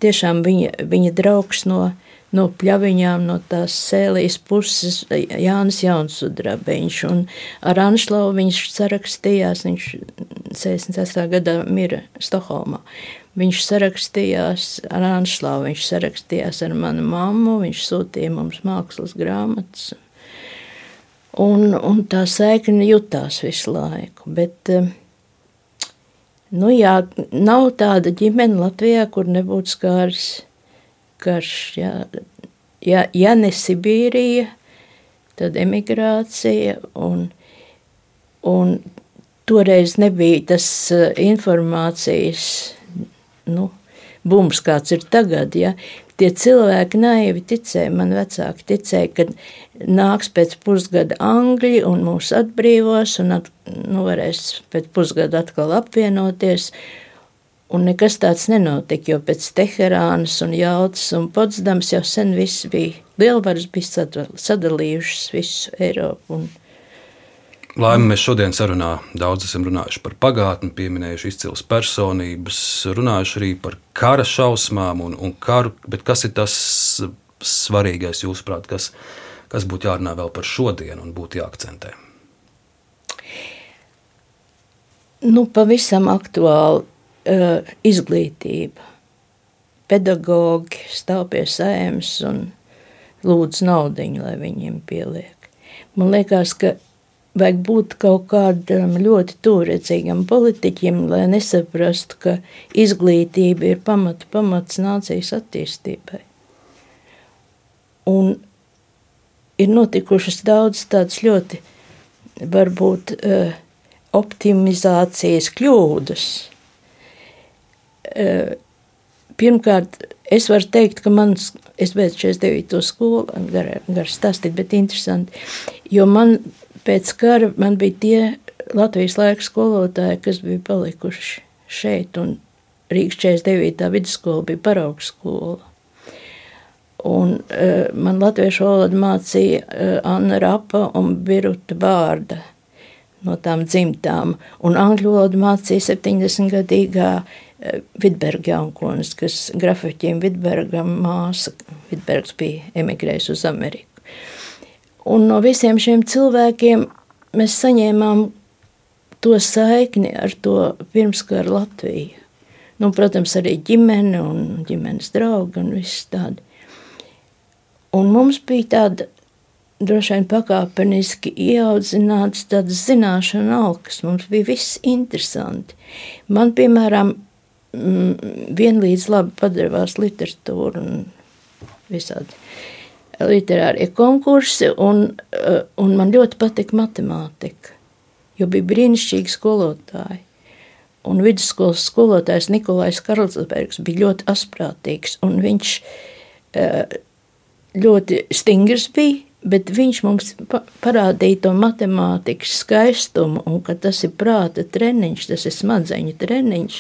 tiešām viņa, viņa draugs no no pļaviņām, no tās sēlijas puses Jānis Jaunsudrabiņš. Un ar Anšlovu viņš sarakstījās, viņš 68. gadā mira Stokholmā. Viņš sarakstījās ar Anšlovu, viņš sarakstījās ar manu mammu, viņš sūtīja mums mākslas grāmatas. Un, un tā saikne jutās visu laiku. Bet, nu jā, nav tāda ģimene Latvijā, kur nebūtu skāris karš. Jā. Ja, ja ne Sibīrija, tad emigrācija. Un, un toreiz nebija tas eh, informācijas nu, bums, kāds ir tagad. Ja. Tie cilvēki naivi ticēja, man vecāki ticēja, ka nāks pēc pusgada Angļi un mūs atbrīvos, un at, nu, varēs pēc pusgada atkal apvienoties. Un nekas tāds nenotika, jo pēc Teherānas un Jautas un Potsdams jau sen viss bija, lielvaras bija sadalījušas visu Eiropu. Un... Laimi mēs šodien sarunā daudz esam runājuši par pagātni, pieminējuši izcils personības, runājuši arī par kara šausmām un, un karu, bet kas ir tas svarīgais jūsuprāt, kas, kas būtu jārunā vēl par šodienu un būtu jāakcentē? Nu, pavisam aktuāli izglītība. Pedagogi stāv pie sēmas un lūdz naudu, lai viņiem pieliek. Man liekas, ka vajag būt kaut kādam ļoti tūredzīgam politiķim, lai nesaprastu, ka izglītība ir pamata, pamats nācijas attīstībai. Un ir notikušas daudz tādas ļoti, varbūt, uh, optimizācijas kļūdas Pirmkārt, es varu teikt, ka mans, es beidzu 49. skolu, gar, gar stāstīt, bet interesanti, jo man pēc kara man bija tie Latvijas laika skolotāji, kas bija palikuši šeit, un Rīgas 49. vidusskola bija paraugs skola. Un uh, man latviešu valodu mācīja uh, Anna Rapa un Biruta Bārda no tām dzimtām, un angļu valodu mācīja 70-gadīgā Vitberga jaunkonis, kas grafiķiem Vitbergam māsa, Vitbergs bija emigrējis uz Ameriku. Un no visiem šiem cilvēkiem mēs saņēmām to saikni ar to pirmskara Latviju. Nu, protams, arī ģimene un ģimenes draugi un viss tādi. Un mums bija tāda droši vien pakāpeniski ieaudzināts tādas zināšana alkas. Mums bija viss interesanti. Man, piemēram, vienlīdz labi padevās literatūra un visādi literārie konkursi, un, eh, un man ļoti patika matemātika, jo bija brīnišķīgi skolotāji. Un vidusskolas skolotājs Nikolais Karlsbergs bija ļoti asprātīgs, un viņš eh, ļoti stingrs bija, Bet viņš mums parādīja to matemātikas skaistumu, un ka tas ir prāta treniņš, tas ir smadzeņu treniņš,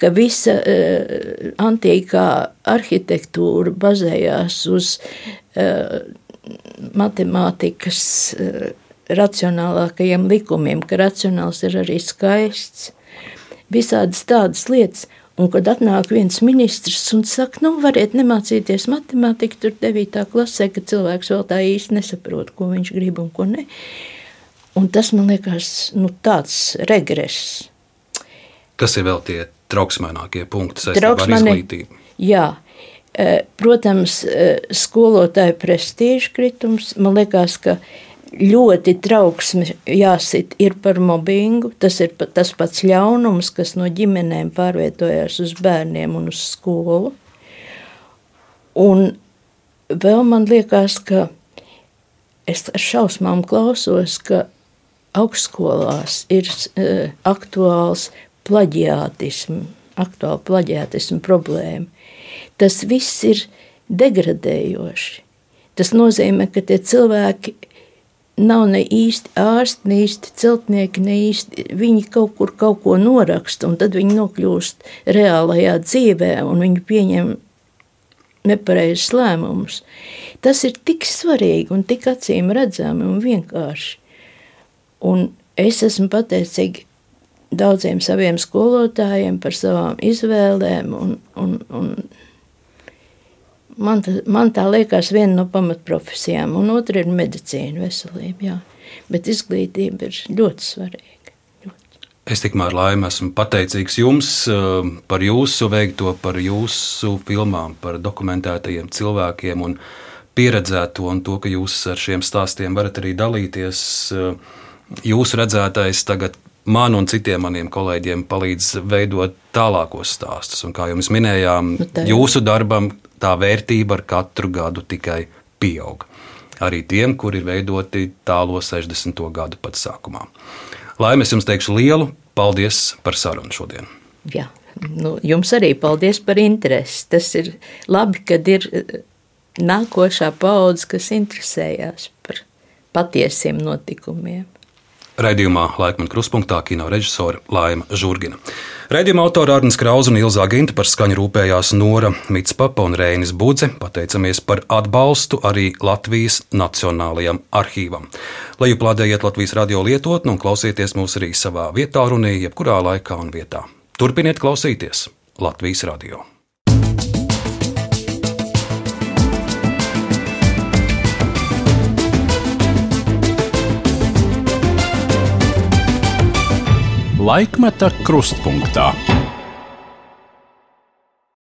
ka visa uh, antīkā arhitektūra bazējās uz uh, matemātikas uh, racionālākajiem likumiem, ka racionāls ir arī skaists. Visādas tādas lietas, Un kad atnāk viens ministrs un saka, nu, variet nemācīties matemātiku, tur 9. klasē, ka cilvēks vēl tā īsti nesaprot, ko viņš grib un ko ne. Un tas man liekas nu, tāds regress. Kas ir vēl tie trauksmēnākie punkti saistībā ar izglītību? Jā, e, protams, e, skolotāja prestīža kritums. Man liekas, ka ļoti trauksme jāsit ir par mobbingu. Tas ir tas pats ļaunums, kas no ģimenēm pārvietojās uz bērniem un uz skolu. Un vēl man liekas, ka es ar šausmām klausos, ka augstskolās ir uh, aktuāls plaģiātisms, aktuāla plaģiātisma problēma. Tas viss ir degradējoši. Tas nozīmē, ka tie cilvēki nav ne īsti ārsti, ne īsti celtnieki, ne īsti. Viņi kaut kur kaut ko noraksta, un tad viņi nokļūst reālajā dzīvē, un viņi pieņem nepareizus lēmumus. Tas ir tik svarīgi un tik acīm redzami un vienkārši. Un es esmu pateicīga daudziem saviem skolotājiem par savām izvēlēm un, un, un Man, tā, man tā liekas viena no pamatprofesijām, un otra ir medicīna, veselība. Jā. Bet izglītība ir ļoti svarīga. Ļoti. Es tikmēr laimi esmu pateicīgs jums eh, par jūsu veikto, par jūsu filmām, par dokumentētajiem cilvēkiem un pieredzēto, un to, ka jūs ar šiem stāstiem varat arī dalīties. Eh, jūsu redzētais tagad man un citiem maniem kolēģiem palīdz veidot tālākos stāstus. Un, kā jau minējām, nu, jūsu darbam tā vērtība ar katru gadu tikai pieaug. Arī tiem, kuri ir veidoti tālo 60. gadu pat sākumā. Lai mēs jums teikšu lielu paldies par sarunu šodien. Jā, nu, jums arī paldies par interesi. Tas ir labi, kad ir eh, nākošā paudze, kas interesējās par patiesiem notikumiem. Raidījumā Laikmana kruspunktā kino režisore Laima Žurgina. Raidījuma autora Arnēs Krausa un Ilzā Ginta par skaņu rūpējās Nora Mitspapa un Rēnis Budze. Pateicamies par atbalstu arī Latvijas Nacionālajam arhīvam. Lai plādējiet Latvijas radio lietotni un klausieties mūs arī savā vietā runī, jebkurā laikā un vietā. Turpiniet klausīties Latvijas radio! Laikmeta krustpunktā.